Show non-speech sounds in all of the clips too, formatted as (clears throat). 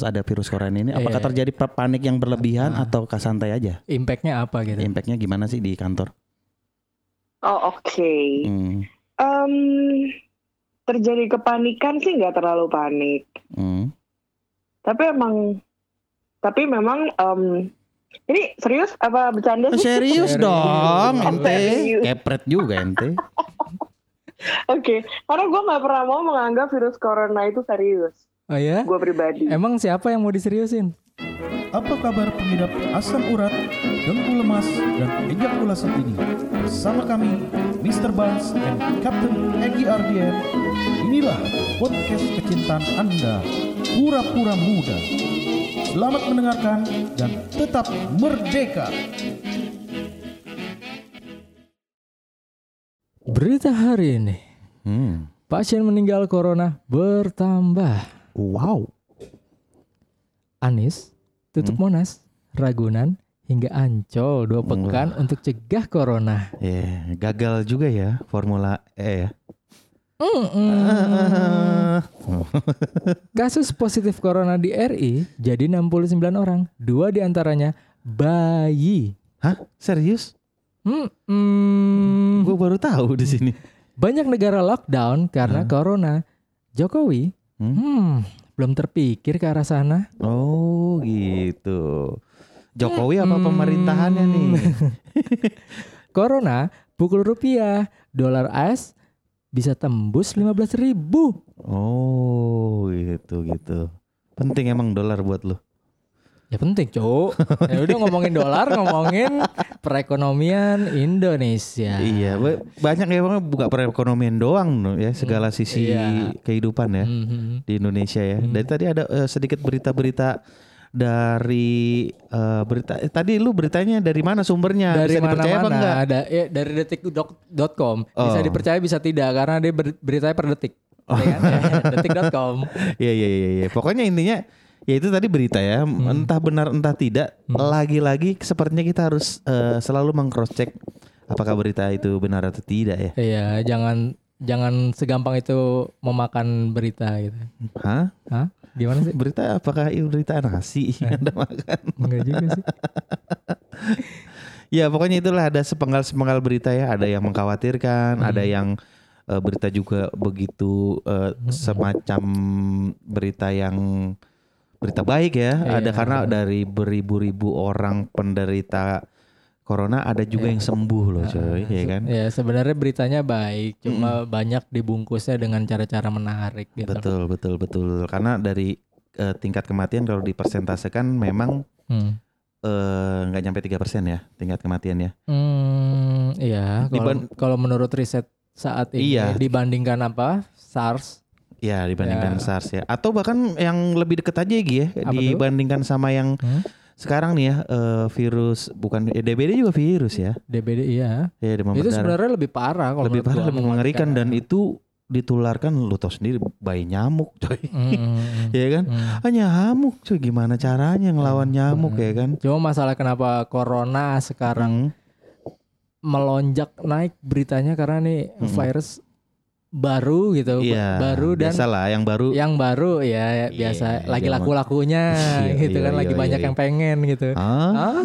pas ada virus corona ini? Iya. Apakah terjadi pa- panik yang berlebihan atau santai aja? Impactnya apa gitu? Impactnya gimana sih di kantor? Oh oke. Hmm. Em, terjadi kepanikan sih nggak terlalu panik. Hmm. Tapi emang, tapi memang em, ini serius apa bercanda sih? serius Serius. dong, ente. Kepret juga ente. (laughs) Oke, karena gue nggak pernah mau menganggap virus corona itu serius. Oh ya? Gue pribadi. Emang siapa yang mau diseriusin? Apa kabar pengidap asam urat, dengkul lemas, dan ejakulasi ini? Bersama kami, Mr. Barnes and Captain Egy Ardien. Inilah podcast kecintaan Anda, Pura-Pura Muda. Selamat mendengarkan dan tetap merdeka. Berita hari ini, Hmm. pasien meninggal corona bertambah. Wow. Anies tutup Monas, Ragunan hingga Ancol dua pekan untuk cegah corona. Ya, gagal juga ya Formula E ya. (laughs) Kasus positif corona di RI jadi 69 orang, dua di antaranya bayi. Hah? Serius? Mm-mm. Gue baru tahu di sini. Banyak negara lockdown karena Hah? corona. Jokowi, Hmm? hmm, belum terpikir ke arah sana. Oh gitu. Jokowi apa Hmm. pemerintahannya nih? (laughs) Corona pukul rupiah, dolar AS bisa tembus 15.000 ribu. Oh gitu gitu. Penting emang dolar buat lo. Ya penting, Cuk. Ya udah ngomongin dolar, ngomongin perekonomian Indonesia. Iya, ba- banyak ya bang buka perekonomian doang ya segala sisi iya. kehidupan ya Mhm. di Indonesia ya. Dari tadi ada eh, sedikit berita-berita dari eh, berita eh, tadi lu beritanya dari mana sumbernya? Dari Bisa dipercaya apa enggak? ada ya, dari detik.com bisa Oh. dipercaya bisa tidak karena dia ber- beritanya per detik. Ya kan? (laughs) detik.com. Iya iya iya iya. Pokoknya intinya ya itu tadi berita ya. Hmm. Entah benar entah tidak. Lagi-lagi sepertinya kita harus eh, selalu mengcross check apakah berita itu benar atau tidak ya. Iya, jangan jangan segampang itu memakan berita gitu. Hah? Hah? Gimana sih? Berita apakah itu berita nasi yang (laughs) Anda makan? Enggak juga sih. (laughs) Ya pokoknya itulah ada sepenggal-sepenggal berita ya. Ada yang mengkhawatirkan, ada yang eh, berita juga begitu eh, semacam berita yang berita baik ya. Ada Iya. karena dari beribu-ribu orang penderita corona ada juga yang sembuh loh coy, ya kan? Ya sebenarnya beritanya baik, cuma banyak dibungkusnya dengan cara-cara menarik gitu. Betul betul betul. Karena dari eh, tingkat kematian kalau dipersentasekan memang Hmm. eh, nggak nyampe 3% ya tingkat kematiannya. Hmm, iya. Kalau menurut riset saat ini Iya. dibandingkan apa SARS, Ya dibandingkan Ya. SARS ya. Atau bahkan yang lebih deket aja Gi ya Apa dibandingkan sama yang Hmm? sekarang nih ya eh, virus bukan eh, DBD juga virus ya. DBD iya. Ya demam itu berdarah. sebenarnya lebih parah kalau lebih parah lebih mengerikan dan itu ditularkan lu tau sendiri bayi nyamuk coy. Hmm, hmm, hmm. (laughs) ya kan? Hmm. Hanya nyamuk coy gimana caranya ngelawan nyamuk ya kan? Cuma masalah kenapa corona sekarang Hmm. melonjak naik beritanya karena nih Mm-mm. virus baru gitu, Iya, baru dan biasalah yang baru yang baru ya Iya, biasa lagi zaman- laku-lakunya (laughs) Iya, (laughs) gitu iya, kan lagi iya, banyak iya. yang pengen gitu. Ah,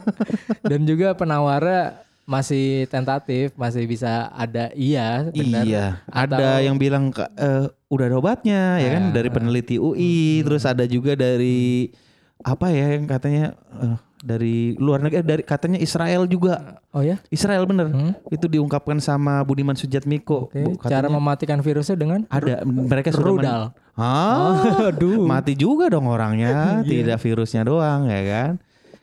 (laughs) dan juga penawarnya masih tentatif, masih bisa ada iya benar. Iya, ada Atau- yang bilang "Kak, eh, udah ada obatnya ya kan Ah. dari peneliti UI, terus ada juga dari apa ya yang katanya eh, dari luar negeri eh, dari katanya Israel juga. Oh ya? Israel bener. Hmm? Itu diungkapkan sama Budiman Sujatmiko. Bu, cara mematikan virusnya dengan ada mereka sudah rudal. Hah? Aduh. Mati juga dong orangnya, (laughs) Iya. tidak virusnya doang ya kan.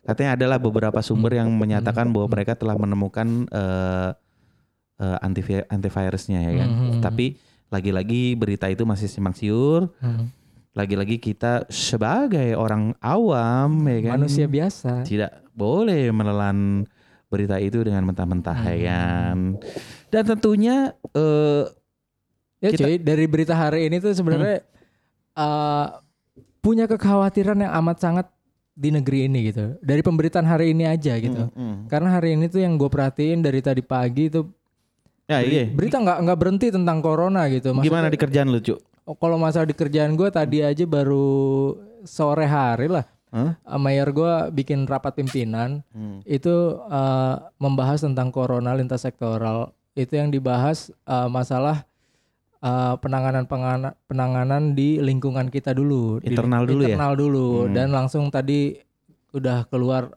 Katanya adalah beberapa sumber yang menyatakan bahwa mereka telah menemukan eh eh, antivi- antivirusnya ya kan. Mhm. Tapi lagi-lagi berita itu masih simpang siur. Hmm. Lagi-lagi kita sebagai orang awam ya kan Manusia biasa. tidak boleh menelan berita itu dengan mentah-mentah ya Hmm. kan. Dan tentunya eh Ya Kita- cuy, dari berita hari ini tuh sebenarnya eh, punya kekhawatiran yang amat sangat di negeri ini gitu. Dari pemberitaan hari ini aja gitu. mm, mm. Karena hari ini tuh yang gue perhatiin dari tadi pagi itu ya iya. berita nggak nggak berhenti tentang corona gitu. Maksudnya- Gimana di kerjaan lu, Cuk? Oh, kalau masalah di kerjaan gue tadi aja baru sore hari lah. Hah? uh, mayor gue bikin rapat pimpinan Hmm. itu uh, membahas tentang corona lintas sektoral itu yang dibahas uh, masalah uh, penanganan penanganan di lingkungan kita dulu Di- Internal dulu ya? internal dulu Hmm. dan langsung tadi udah keluar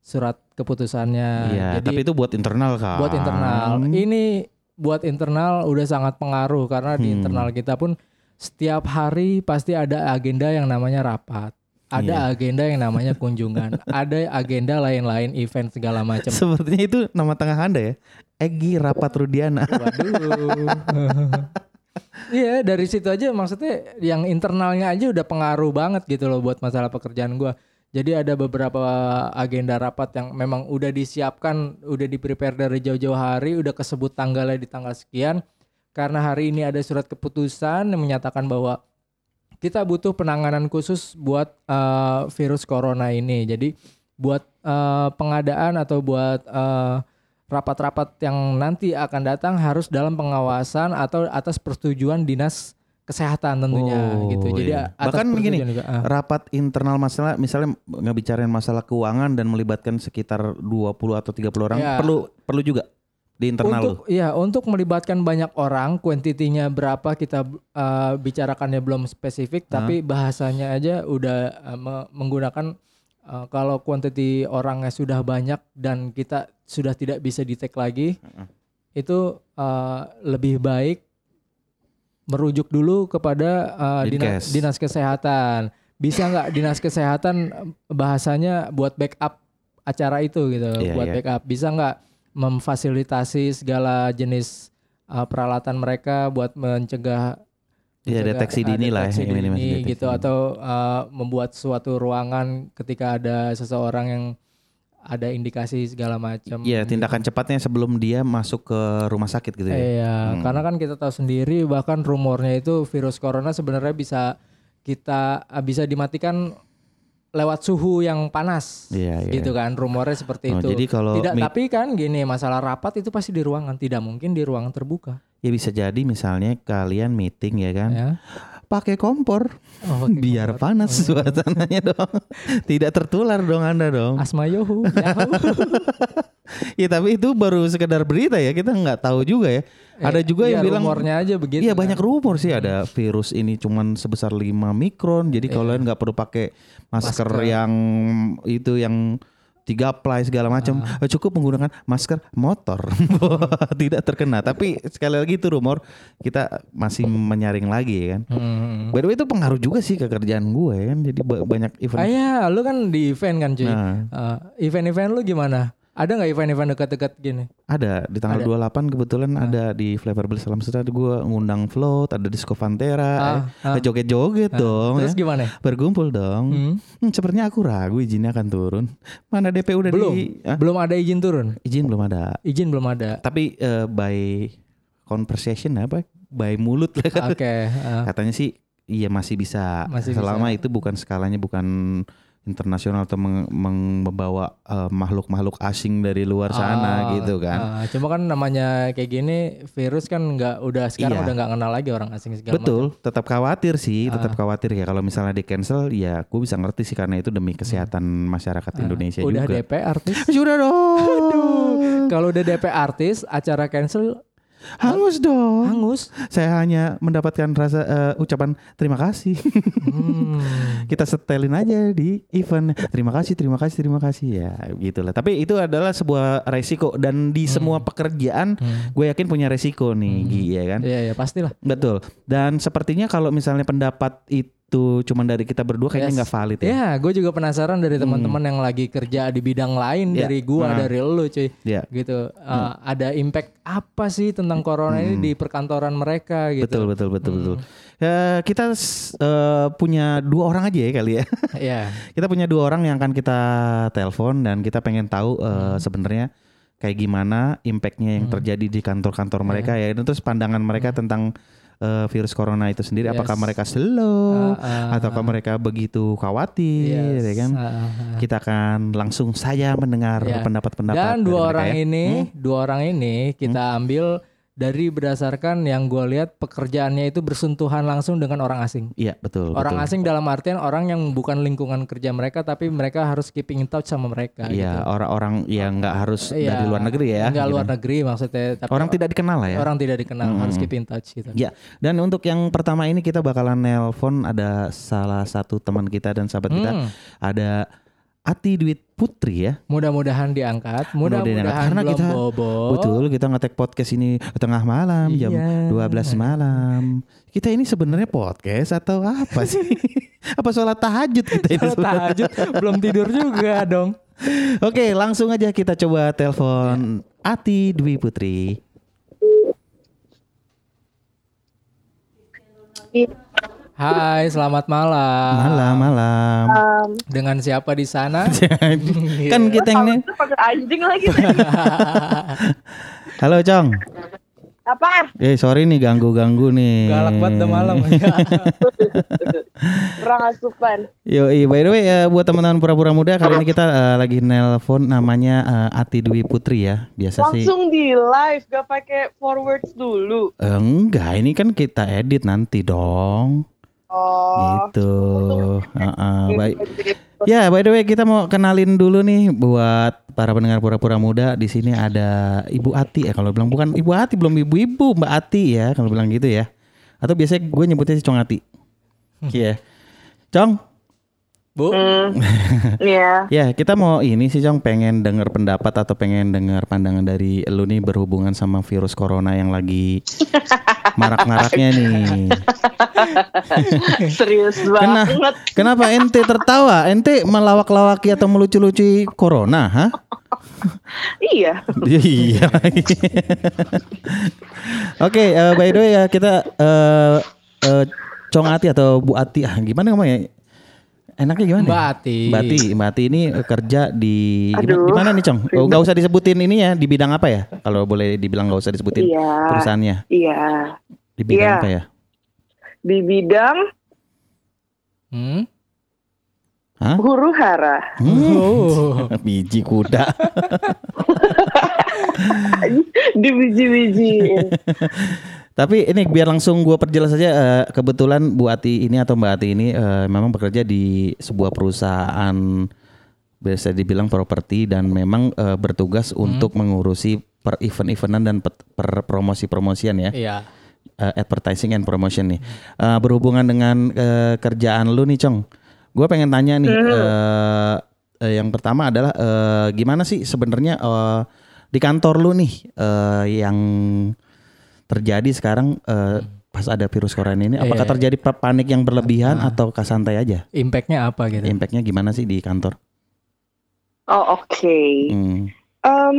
surat keputusannya Iya, jadi tapi itu buat internal kan. buat internal ini buat internal udah sangat pengaruh karena di Hmm. internal kita pun setiap hari pasti ada agenda yang namanya rapat ada Iya. agenda yang namanya kunjungan (laughs) ada agenda lain-lain event segala macam Sepertinya itu nama tengah Anda ya. Egi Rapat Rudiana. waduh (laughs) Iya dari situ aja maksudnya yang internalnya aja udah pengaruh banget gitu loh buat masalah pekerjaan gua. Jadi ada beberapa agenda rapat yang memang udah disiapkan, udah di prepare dari jauh-jauh hari, udah kesebut tanggalnya di tanggal sekian. Karena hari ini ada surat keputusan yang menyatakan bahwa kita butuh penanganan khusus buat eh, virus corona ini. Jadi buat eh, pengadaan atau buat eh, rapat-rapat yang nanti akan datang harus dalam pengawasan atau atas persetujuan dinas kesehatan tentunya Oh, gitu. Jadi iya. Bahkan begini, juga. Ah. Rapat internal masalah misalnya ngebicarain masalah keuangan dan melibatkan sekitar 20 atau 30 orang Ya. perlu perlu juga di internal untuk lu. ya untuk melibatkan banyak orang, kuantitinya berapa kita uh, bicarakannya belum spesifik, tapi bahasanya aja udah uh, me- menggunakan uh, kalau kuantiti orangnya sudah banyak dan kita sudah tidak bisa detect lagi, itu uh, lebih baik merujuk dulu kepada uh, dinas, dinas kesehatan. Bisa nggak dinas kesehatan bahasanya buat backup acara itu gitu, Iya, buat iya. backup. Bisa nggak memfasilitasi segala jenis uh, peralatan mereka buat mencegah Iya, mencegah- deteksi dini lah ya, deteksi minimal dini deteksi gitu dini. atau uh, membuat suatu ruangan ketika ada seseorang yang ada indikasi segala macam. Iya, tindakan cepatnya sebelum dia masuk ke rumah sakit gitu ya. Iya, karena kan kita tahu sendiri bahkan rumornya itu virus corona sebenarnya bisa kita ah, bisa dimatikan lewat suhu yang panas. Iya, iya. Gitu kan, rumornya seperti Oh, itu. jadi kalau Tidak, tapi kan gini, masalah rapat itu pasti di ruangan, tidak mungkin di ruangan terbuka. Ya bisa jadi misalnya kalian meeting ya kan. Ya. Pakai kompor Oh, pakai biar kompor. panas suasananya (laughs) dong. Tidak tertular dong Anda dong. Asma Yohu. (laughs) Ya tapi itu baru sekedar berita ya, kita nggak tahu juga ya. Ada juga Iya, yang bilang rumornya aja begitu. Iya kan. banyak rumor sih ada virus ini cuman sebesar 5 mikron. Jadi kalau kalian nggak perlu pakai masker, Masker. yang itu yang tiga ply segala macam. Eh, cukup menggunakan masker motor. (laughs) Tidak terkena. Tapi sekali lagi itu rumor kita masih menyaring lagi ya kan. Hmm. By the way itu pengaruh juga sih ke kerjaan gue ya kan. Jadi ba- banyak event. Ah ya, lu kan di event kan cuy. Nah. Ah, event-event lu gimana? Ada nggak event-event dekat-dekat gini? Ada di tanggal 28 kebetulan Ah. ada di Flavor Bliss Salam Sejahtera gue ngundang float, ada disco Fantera, Ah, eh, ah. joget-joget dong Terus ya. gimana? Berkumpul dong. Hmm. Hmm, sepertinya aku ragu izinnya akan turun. Mana DP udah Belum. di ah, Belum ada izin turun. izin belum ada. Izin belum ada. Tapi eh, by conversation apa? By mulut lah. Oke. ah. Katanya sih iya masih bisa Masih selama bisa. itu bukan skalanya bukan internasional atau meng- meng- membawa eh, makhluk-makhluk asing dari luar sana Ah, gitu kan. ah, cuma kan namanya kayak gini virus kan nggak udah sekarang Iya. udah nggak kenal lagi orang asing segala Betul, tetap khawatir sih, Ah. tetap khawatir ya kalau misalnya di cancel ya gue bisa ngerti sih karena itu demi kesehatan masyarakat Indonesia macam. Udah juga. DP artis. (laughs) Sudah dong. Kalau udah DP artis, acara cancel Hangus dong. hangus. Saya hanya mendapatkan rasa eh, ucapan terima kasih. Hmm. (laughs) Kita setelin aja di event. Terima kasih, terima kasih, terima kasih ya, gitulah. Tapi itu adalah sebuah resiko dan di semua pekerjaan Hmm. gue yakin punya resiko nih, Gi, ya kan? Iya ya pastilah. Betul. Dan sepertinya kalau misalnya pendapat itu cuma dari kita berdua kayaknya Yes. nggak valid ya. Ya, gue juga penasaran dari teman-teman yang lagi kerja di bidang lain Ya. dari gua, Nah. dari lu, cuy. Ya. Gitu. Uh, Ada impact apa sih tentang corona ini di perkantoran mereka gitu? Betul betul betul betul. Ya, kita s- eh, punya dua orang aja ya kali ya. (laughs) Iya. kita punya dua orang yang akan kita telepon dan kita pengen tahu eh, sebenarnya kayak gimana impactnya yang terjadi di kantor-kantor mereka ya. Dan terus pandangan mereka tentang eh, virus corona itu sendiri. Yes. Apakah mereka slow Ah, ah, ataukah mereka begitu khawatir Yes. ya kan? Ah, ah, ah. Kita akan langsung saja mendengar Ya. pendapat-pendapat Dan dari dua mereka orang ya. ini, dua orang ini kita ambil dari berdasarkan yang gue lihat pekerjaannya itu bersentuhan langsung dengan orang asing. Iya betul. Orang betul. asing dalam artian orang yang bukan lingkungan kerja mereka tapi mereka harus keeping in touch sama mereka. Iya gitu. orang-orang yang nggak harus Iya, dari luar negeri ya. Enggak gitu. luar negeri maksudnya. Tapi Orang tidak dikenal lah ya. orang tidak dikenal harus keep in touch gitu. Ya, dan untuk yang pertama ini kita bakalan nelpon ada salah satu teman kita dan sahabat kita, Hmm. ada Ati Dwit Putri ya. Mudah-mudahan diangkat. Mudah-mudahan Mudah-mudahan karena belum kita- bobo. Betul, kita ngetek podcast ini tengah malam jam Iya. 12 malam. Kita ini sebenarnya podcast atau apa sih? (laughs) apa sholat tahajud kita ini? Kalau tahajud belum tidur juga dong. (laughs) Oke, langsung aja kita coba telepon Ati Dwi Putri. Hai, selamat malam. Malam, malam. Um, Dengan siapa di sana? (laughs) kan kita ini. itu pakai anjing lagi. (laughs) Halo, Cong. Apa? Eh, sorry nih ganggu-ganggu nih. Galak banget udah malam. (laughs) Kurang asupan. Yo, by the way ya buat teman-teman pura-pura muda kali ini kita eh, lagi nelpon namanya eh, Ati Dwi Putri ya. Biasa sih. Langsung di live, gak pakai forwards dulu. Enggak, ini kan kita edit nanti dong. Oh. Gitu. Heeh, baik. Ya, by the way kita mau kenalin dulu nih buat para pendengar pura-pura muda. Di sini ada Ibu Ati ya. Kalau bilang bukan Ibu Ati, belum ibu-ibu, Mbak Ati ya. Kalau bilang gitu ya. Atau biasanya gue nyebutnya si Cong Ati. Iya. Cong, Bu, Hmm. (laughs) Iya. Ya, kita mau ini sih Cong pengen dengar pendapat atau pengen dengar pandangan dari lu nih berhubungan sama virus corona yang lagi (laughs) marak-maraknya nih. (laughs) Serius Kena, banget. kenapa ente tertawa? Ente melawak-lawaki atau melucu-lucu corona, hah? Iya. iya. Oke, eh, by the way ya kita eh eh, Cong Ati atau Bu Ati ah gimana ngomongnya? Enaknya gimana? ya? Mbak Ati. Mbak Ati, Mbak Ati ini eh, kerja di Aduh, gimana nih Cong? Oh, nggak usah disebutin ini ya di bidang apa ya? Kalau boleh dibilang nggak usah disebutin Iya. perusahaannya. Iya. Di bidang Iya. apa ya? Di bidang Hmm? Hah? huru hara. Hmm, Oh. (laughs) biji kuda. (laughs) Di biji-biji. (laughs) Tapi ini biar langsung gua perjelas saja eh, kebetulan Bu Ati ini atau Mbak Ati ini eh, memang bekerja di sebuah perusahaan bisa dibilang properti dan memang eh, bertugas untuk mengurusi per event-eventan dan per promosi-promosian ya. Iya. eh, advertising and promotion nih. Eh, berhubungan dengan eh, kerjaan lu nih, Cong. Gue pengen tanya nih. eh, eh, yang pertama adalah eh, gimana sih sebenarnya eh, di kantor lu nih eh, yang terjadi sekarang eh, pas ada virus corona ini? Apakah Iya. terjadi pa- panik yang berlebihan atau santai aja? Impactnya apa gitu? Impactnya gimana sih di kantor? Oh oke. Hmm, Em,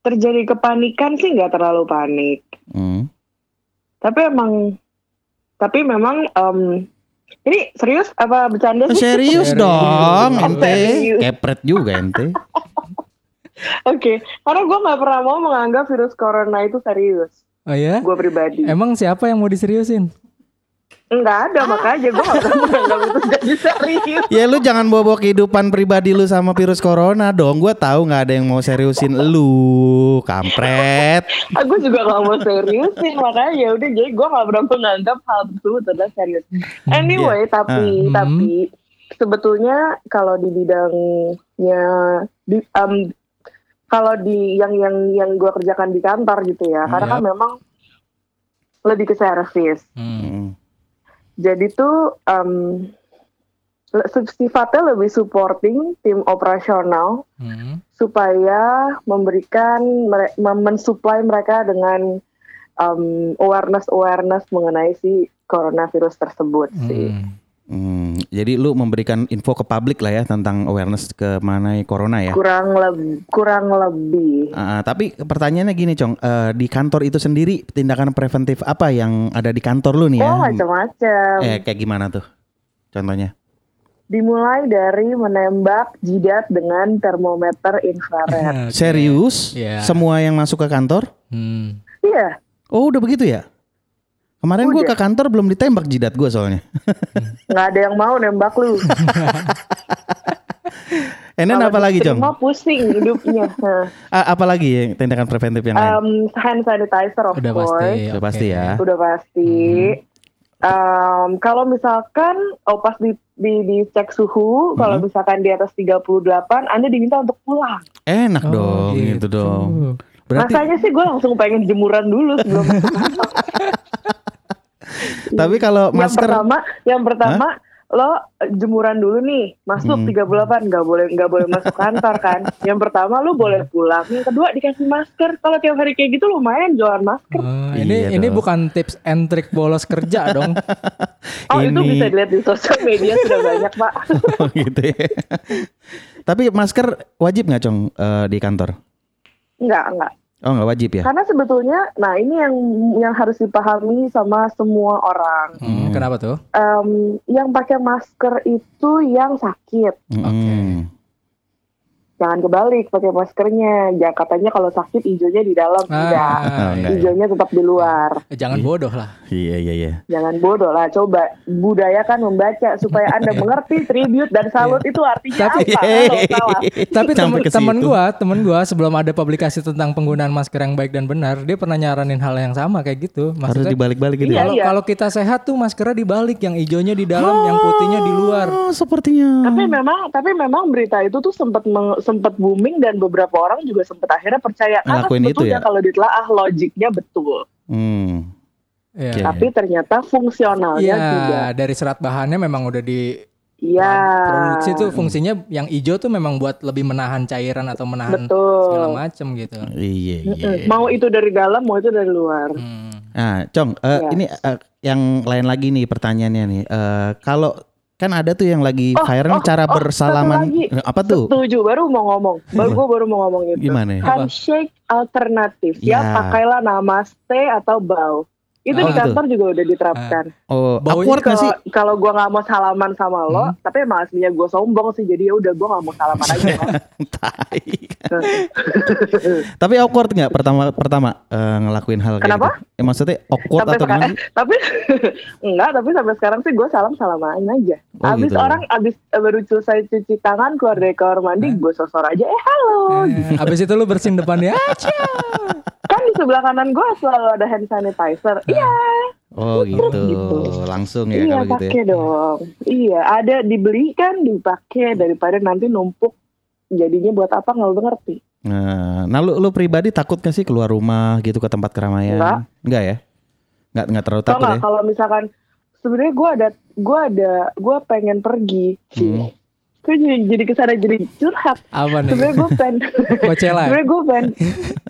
terjadi kepanikan sih nggak terlalu panik. hmm. Tapi emang, tapi memang em, ini serius apa bercanda sih? serius dong, ente. Kepret juga ente. (laughs) Oke, karena gue nggak pernah mau menganggap virus corona itu serius. Oh ya? Gue pribadi. Emang siapa yang mau diseriusin? Enggak ada makanya gue nggak pernah menganggap itu jadi serius. Ya lu jangan bawa-bawa kehidupan pribadi lu sama virus corona dong. Gua tahu nggak ada yang mau seriusin lu, kampret. Aku juga gak mau seriusin makanya ya udah jadi gue nggak pernah menganggap hal tersebut adalah serius. Anyway, tapi Hmm. tapi sebetulnya kalau di bidangnya di em, kalau di yang yang yang gue kerjakan di kantor gitu ya, karena kan Yap. memang lebih ke service. Hmm. Hmm. Jadi tuh le- sifatnya lebih supporting tim operasional Hmm. supaya memberikan mensuplai mereka dengan awareness awareness mengenai si coronavirus tersebut sih. Hmm. Hmm, jadi lu memberikan info ke publik lah ya tentang awareness ke mengenai corona ya. Kurang lebih kurang lebih. Ah, tapi pertanyaannya gini, Cong, Eh, di kantor itu sendiri tindakan preventif apa yang ada di kantor lu nih ya? Oh macam-macam. Eh, kayak gimana tuh? Contohnya? Dimulai dari menembak jidat dengan termometer (laughs) infrared. Serius? Iya. Semua yang masuk ke kantor? Hmm. Iya, Oh, udah begitu ya? Kemarin gua Udah. ke kantor belum ditembak jidat gua soalnya. (laughs) nggak ada yang mau nembak lu. Kalau apa lagi, Jong? diterima pusing hidupnya. (laughs) Nah, apa lagi yang tindakan preventif yang lain? um, hand sanitizer of Udah course. pasti. Udah pasti ya. Udah pasti. Um, kalau misalkan oh pas di, di dicek suhu, kalau Mhm. misalkan di atas 38, Anda diminta untuk pulang. Enak Oh, dong, gitu. dong. Berarti Rasanya sih gue langsung pengen jemuran dulu sebelum (laughs) tapi kalau yang masker pertama, yang pertama lo jemuran dulu nih, masuk Hmm. 38 nggak boleh nggak boleh masuk kantor kan. Yang pertama lo boleh pulang, yang kedua dikasih masker. Kalau tiap hari kayak gitu lumayan jualan masker. Oh, ini Iya ini dong. bukan tips and trick bolos kerja dong. (laughs) Oh itu Ini- bisa dilihat di sosial media sudah banyak pak. (laughs) gitu ya. Tapi masker wajib nggak cong eh, di kantor? Enggak enggak. Oh nggak wajib ya? Karena sebetulnya, nah ini yang yang harus dipahami sama semua orang. Hmm, kenapa tuh? Em, yang pakai masker itu yang sakit. Mm-mm. Jangan kebalik pakai maskernya. Ya katanya kalau sakit hijaunya di dalam, enggak. Oh, enggak ya. Hijaunya tetap di luar. Eh, Jangan bodoh lah. Iya iya iya. Jangan bodoh lah. Coba budayakan membaca supaya anda (laughs) mengerti tribute dan salut itu artinya Tapi- apa. (laughs) Salah. Tapi temen, temen gua, temen gua sebelum ada publikasi tentang penggunaan masker yang baik dan benar, dia pernah nyaranin hal yang sama kayak gitu. Harus Maksudnya dibalik-balik gitu Iya, ya? kalau iya. kalau kita sehat tuh maskernya dibalik, yang hijaunya di dalam, yang putihnya di luar. Oh sepertinya. Tapi memang, tapi memang berita itu tuh sempat meng- sempat booming dan beberapa orang juga sempat akhirnya percaya karena Ngelakuin itu sebetulnya ya? kalau ditelaah logiknya betul, Hmm. Iya. Oke. tapi ternyata fungsionalnya Iya, tidak. dari serat bahannya memang udah di Iya. produksi tuh fungsinya yang hijau tuh memang buat lebih menahan cairan atau menahan Betul. segala macem gitu. Iya iya. Mau itu dari dalam, mau itu dari luar. Hmm. Nah, Cong, eh, Iya. ini eh, yang lain lagi nih pertanyaannya nih. Eh, kalau kan ada tuh yang lagi Oh, viral oh, cara oh, bersalaman. Apa tuh? Setuju, baru mau ngomong. Baru gue baru mau ngomong itu. Gimana ya? Handshake alternatif. Ya. Ya, pakailah namaste atau bow. Itu Oh, di gitu. kantor juga udah diterapkan. Oh, Baunya awkward nggak sih? Kalau gue nggak mau salaman sama lo, tapi emang aslinya gue sombong sih, jadi ya udah gue nggak mau salaman aja. (laughs) Tapi awkward nggak pertama pertama eh, ngelakuin hal kayak Kenapa? gitu? Eh, maksudnya awkward sampai atau gimana? sih? tapi (laughs) enggak, tapi sampai sekarang sih gue salam salaman aja. Oh, abis gitu. orang abis eh, baru selesai cuci tangan keluar dari kamar mandi, gue sosor aja, eh halo. Eh, Abis itu lu bersihin depannya. Kan di sebelah kanan gue selalu ada hand sanitizer. Iya, Oh gitu. gitu. Langsung ya iya kalau gitu ya. pakai dong. Iya, ada dibeli kan dipakai daripada nanti numpuk jadinya buat apa nggak lu ngerti. Nah, nah lu, lu pribadi takut gak sih keluar rumah gitu ke tempat keramaian? Enggak. Enggak ya? Enggak enggak terlalu takut nggak ya? kalau misalkan sebenarnya gue ada gue ada gue pengen pergi sih. Hmm. Gue jadi, jadi ke sana jadi curhat. Apa nih? Sebenarnya gue pengen. (laughs) Coachella. sebenarnya gue pengen.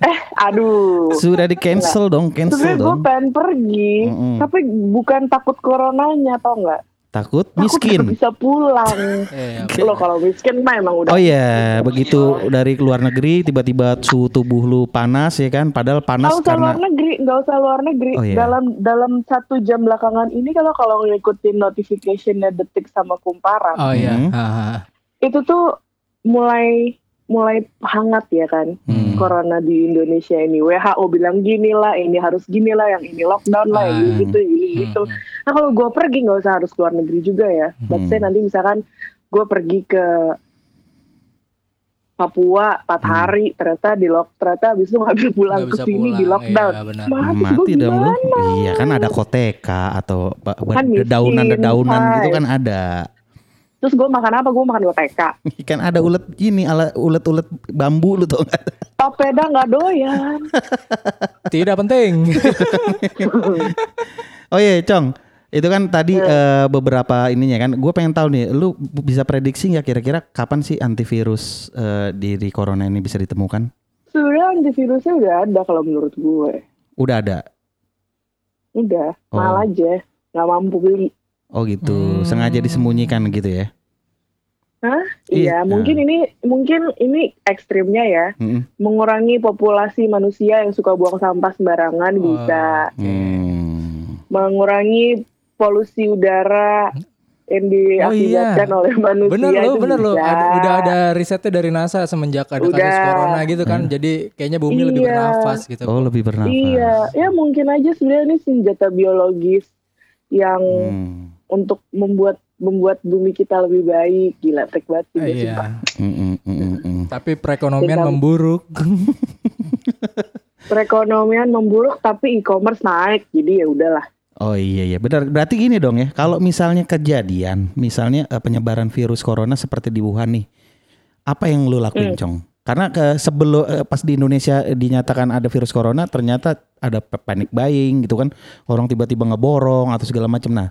Eh, aduh. Sudah di cancel dong, cancel Sebenarnya gue dong. pengen pergi, Mm-mm. tapi bukan takut coronanya, tau nggak? Takut miskin. nggak bisa pulang. (laughs) Iya, Lo kalau miskin mah emang udah. Oh iya, begitu dari luar negeri tiba-tiba suhu tubuh lu panas ya kan? Padahal panas Nggak usah luar karena negeri, nggak usah luar negeri. Oh, iya. Dalam dalam satu jam belakangan ini kalau kalau ngikutin notificationnya detik sama kumparan, Oh iya. Hmm. Itu tuh mulai mulai hangat ya kan Hmm. corona di Indonesia ini. WHO bilang gini lah, ini harus gini lah, yang ini lockdown lah, Ah. gitu, ini gitu. Hmm. Nah kalau gue pergi nggak usah harus keluar negeri juga ya. Let's say Hmm. nanti misalkan gue pergi ke Papua empat Hmm. hari ternyata di lock ternyata habis itu nggak bisa pulang ke sini di lockdown. iya, benar. Mati, dong lu. Iya kan ada koteka atau Kan miskin, dedaunan-dedaunan gitu kan ada. Terus gue makan apa? Gue makan OTK. (laughs) Kan ada ulet ini ala ulet-ulet bambu lu tuh. Papeda nggak doyan. (laughs) Tidak penting. (laughs) Oh iya, Cong. Itu kan tadi eh, beberapa ininya kan. Gue pengen tahu nih, lu bisa prediksi nggak kira-kira kapan sih antivirus eh, diri corona ini bisa ditemukan? Sebenarnya antivirusnya udah ada kalau menurut gue. Udah ada. Udah, Oh. mahal aja. Nggak mampu beli. Oh gitu, Hmm. sengaja disembunyikan gitu ya? Hah? Iya. Iya, mungkin ini mungkin ini ekstrimnya ya. Mm-mm. Mengurangi populasi manusia yang suka buang sampah sembarangan Oh. bisa. Hmm. Mengurangi polusi udara yang diakibatkan Oh, oleh manusia bener loh, bener loh. Ada, udah ada risetnya dari NASA semenjak ada kasus corona gitu kan. Jadi kayaknya bumi lebih Iya. bernafas gitu. Oh lebih bernafas. Iya, ya mungkin aja sebenarnya ini senjata biologis yang Hmm. Untuk membuat membuat bumi kita lebih baik. Gila, trik banget sih Eh, iya. Tapi perekonomian Tinggal- memburuk. (laughs) Perekonomian memburuk tapi e-commerce naik. Jadi ya udahlah. Oh iya iya benar. Berarti gini dong ya. Kalau misalnya kejadian, misalnya eh, penyebaran virus corona seperti di Wuhan nih, apa yang lu lakuin, Cong? Karena ke sebelum eh, pas di Indonesia eh, dinyatakan ada virus corona, ternyata ada panic buying gitu kan, orang tiba-tiba ngeborong atau segala macam. Nah,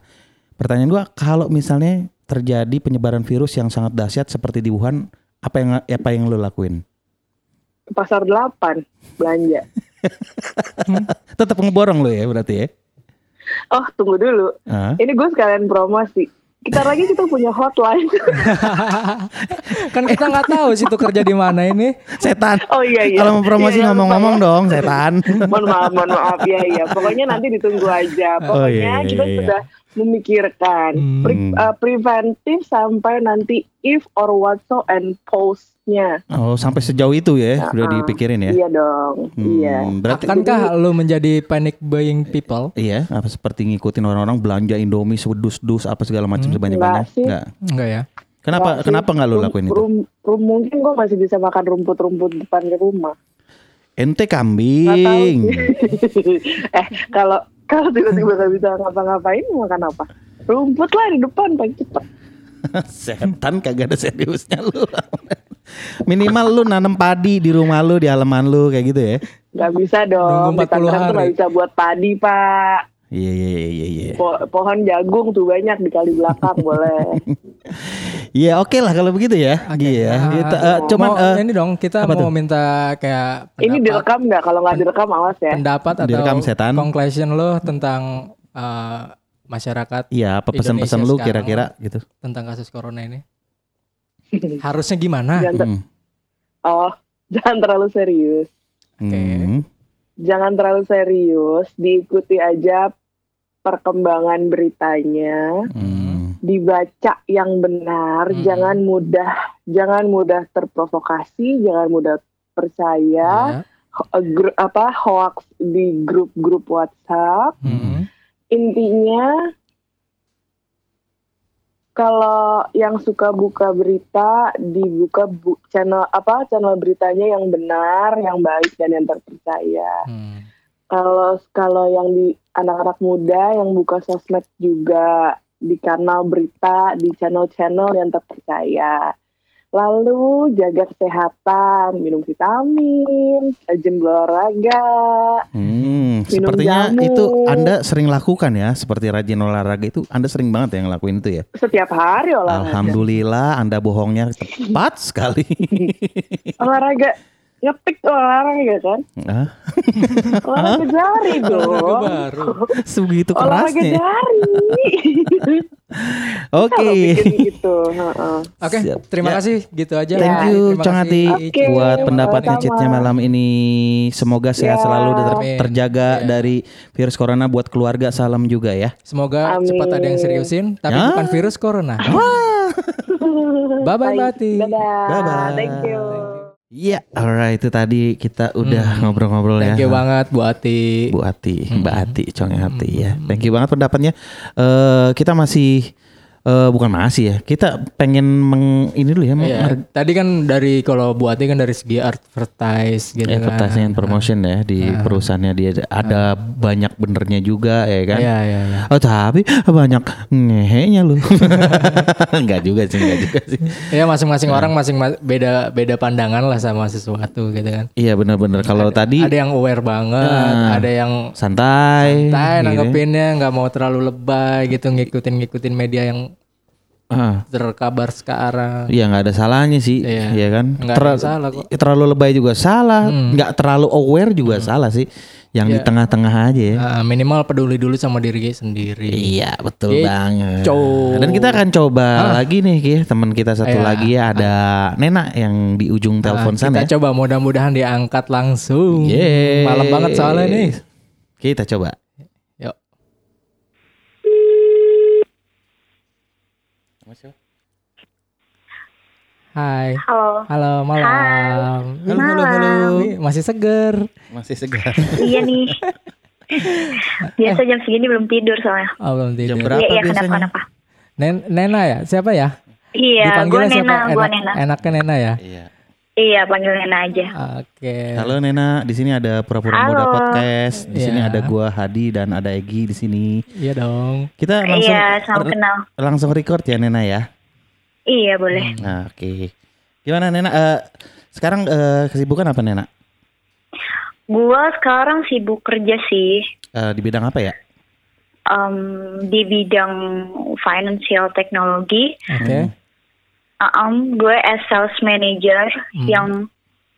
pertanyaan gua, kalau misalnya terjadi penyebaran virus yang sangat dahsyat seperti di Wuhan, apa yang apa yang lu lakuin? Pasar 8 belanja. (laughs) Tetap ngeborong lu ya berarti ya? Oh tunggu dulu. Ah. Ini gue sekalian promosi. Kita lagi kita punya hotline. (laughs) kan kita nggak tahu situ kerja di mana ini. Setan. oh iya iya. Kalau mau promosi Iya, iya, ngomong-ngomong lupa ya. dong, setan. mohon maaf, mohon maaf ya ya. Pokoknya nanti ditunggu aja. Oh, Pokoknya iya, iya, kita iya. sudah memikirkan pre- Hmm. uh, preventif sampai nanti if or what so and postnya. Oh, sampai sejauh itu ya, udah Uh-uh. dipikirin ya. Iya dong. Hmm, Iya. Berarti Akankah lu menjadi panic buying people? iya, apa seperti ngikutin orang-orang belanja Indomie sedus-dus apa segala macam sebanyak-banyak? Enggak. Enggak. Enggak ya? Kenapa Nggak sih. kenapa enggak lu Rum- lakuin itu? rum- rum- mungkin gue masih bisa makan rumput-rumput depan rumah. Ente Nggak kambing. (laughs) eh kalau kalau tiba-tiba gak bisa ngapa-ngapain mau makan apa? Rumput lah di depan paling cepet. (laughs) Setan kagak ada seriusnya lu. (laughs) Minimal lu nanam padi di rumah lu, di halaman lu kayak gitu ya. Gak bisa dong. Di 40 Tangerang tuh gak bisa buat padi pak. Iya iya iya iya iya. Po- pohon jagung tuh banyak di kali belakang (laughs) boleh. Iya oke lah kalau begitu ya. Iya. Ah, Kita, eh, cuman mau, eh, ini dong kita mau tuh? minta kayak Ini pendapat, direkam nggak? Kalau nggak direkam awas ya. pendapat atau Direkam, setan. conclusion lo tentang eh, masyarakat iya apa pesan-pesan lu sekarang kira-kira gitu. tentang kasus corona ini? (laughs) Harusnya gimana? Jangan Hmm. oh, (laughs) jangan terlalu serius. Oke. Hmm. Jangan terlalu serius. Diikuti aja perkembangan beritanya. Hmm. Dibaca yang benar. Hmm. Jangan mudah, jangan mudah terprovokasi. Jangan mudah percaya. Ya. Eh, gru- apa hoax di grup-grup WhatsApp. Hmm. intinya kalau yang suka buka berita dibuka bu- channel apa channel beritanya yang benar, yang baik dan yang terpercaya. Hmm. Kalau kalau yang di anak-anak muda yang buka sosmed juga di kanal berita di channel-channel yang terpercaya. Lalu jaga kesehatan, minum vitamin, rajin berolahraga. Hmm, sepertinya jamu. itu Anda sering lakukan ya, seperti rajin olahraga itu Anda sering banget ya ngelakuin itu ya. Setiap hari olahraga. Alhamdulillah Anda bohongnya tepat (laughs) sekali. olahraga ngetik olahraga kan ah, olahraga jari Olahraga dong baru. sebegitu olahraga kerasnya. jari (laughs) Oke. Gitu heeh. Oke, Siap. terima Ya. kasih gitu aja. Thank Ya, you Cang kasih, Hati Oke, buat pendapatnya sama-sama. Citnya malam ini. Semoga sehat Ya. selalu dan ter- terjaga Ya. dari virus corona buat keluarga. Salam juga ya. Semoga Amin. cepat ada yang seriusin, tapi Ya. bukan virus corona. Bye bye. Bati. dadah Bye-bye. thank you Iya, alright itu tadi kita udah ngobrol-ngobrol ya. Hmm. Thank you banget Bu Ati. Bu Ati, Hmm. Mbak Ati, Cong Hati ya. Thank you banget pendapatnya. Eh kita masih eh bukan masih ya. Kita pengen meng ini dulu ya, meng- Iya, tadi kan dari kalau Bu Ati kan dari segi advertise gitu kan. advertising and promotion ya di perusahaannya dia ada banyak benernya juga ya kan. Iya, iya, iya. Oh tapi banyak ngehenya lu. (laughs) enggak juga sih, enggak juga sih. Ya masing-masing orang masing beda beda pandangan lah sama sesuatu gitu kan. Iya benar-benar kalau tadi Ada yang aware banget, Nah. ada yang santai. santai gitu ya. nanggepinnya nggak mau terlalu lebay gitu ngikutin ngikutin media yang Ah, terkabar sekarang. Iya nggak ada salahnya sih, Iya. iya kan? Ada yang salah kok. Hmm. Terlalu lebay juga salah, nggak terlalu aware juga salah sih. Yang Iya. di tengah-tengah aja ya. Ah, minimal peduli dulu sama diri sendiri. Iya betul Gitu. banget. Ah. Dan kita akan coba lagi nih, Ki. teman kita satu Iya. lagi ya ada Nena yang di ujung telepon Ah, sana. kita ya. coba mudah-mudahan diangkat langsung. Yeay. Malam banget soalnya nih. Kita coba. Hai. Halo. Halo malam. Halo, halo, halo. Wih, Masih seger. Masih segar. (laughs) Iya nih. Biasa jam segini belum tidur soalnya. Oh, belum Jam tidur. berapa Iya, iya, biasanya? kenapa, kenapa? Nen Nena ya? Siapa ya? Iya, gue Nena, gue Enak, Nena. Enaknya Nena ya? Iya. Iya, panggil Nena aja. Oke. Halo Nena, di sini ada pura-pura muda podcast. Di sini Iya. ada gua Hadi dan ada Egi di sini. Iya dong. Kita langsung Iya, salam kenal. langsung record ya Nena ya. Iya, boleh. Nah, oke. Gimana Nena? Eh, sekarang eh, kesibukan apa Nena? Gua sekarang sibuk kerja sih Eh, di bidang apa ya? em, di bidang financial technology. Oke. Um, gue as sales manager Hmm. yang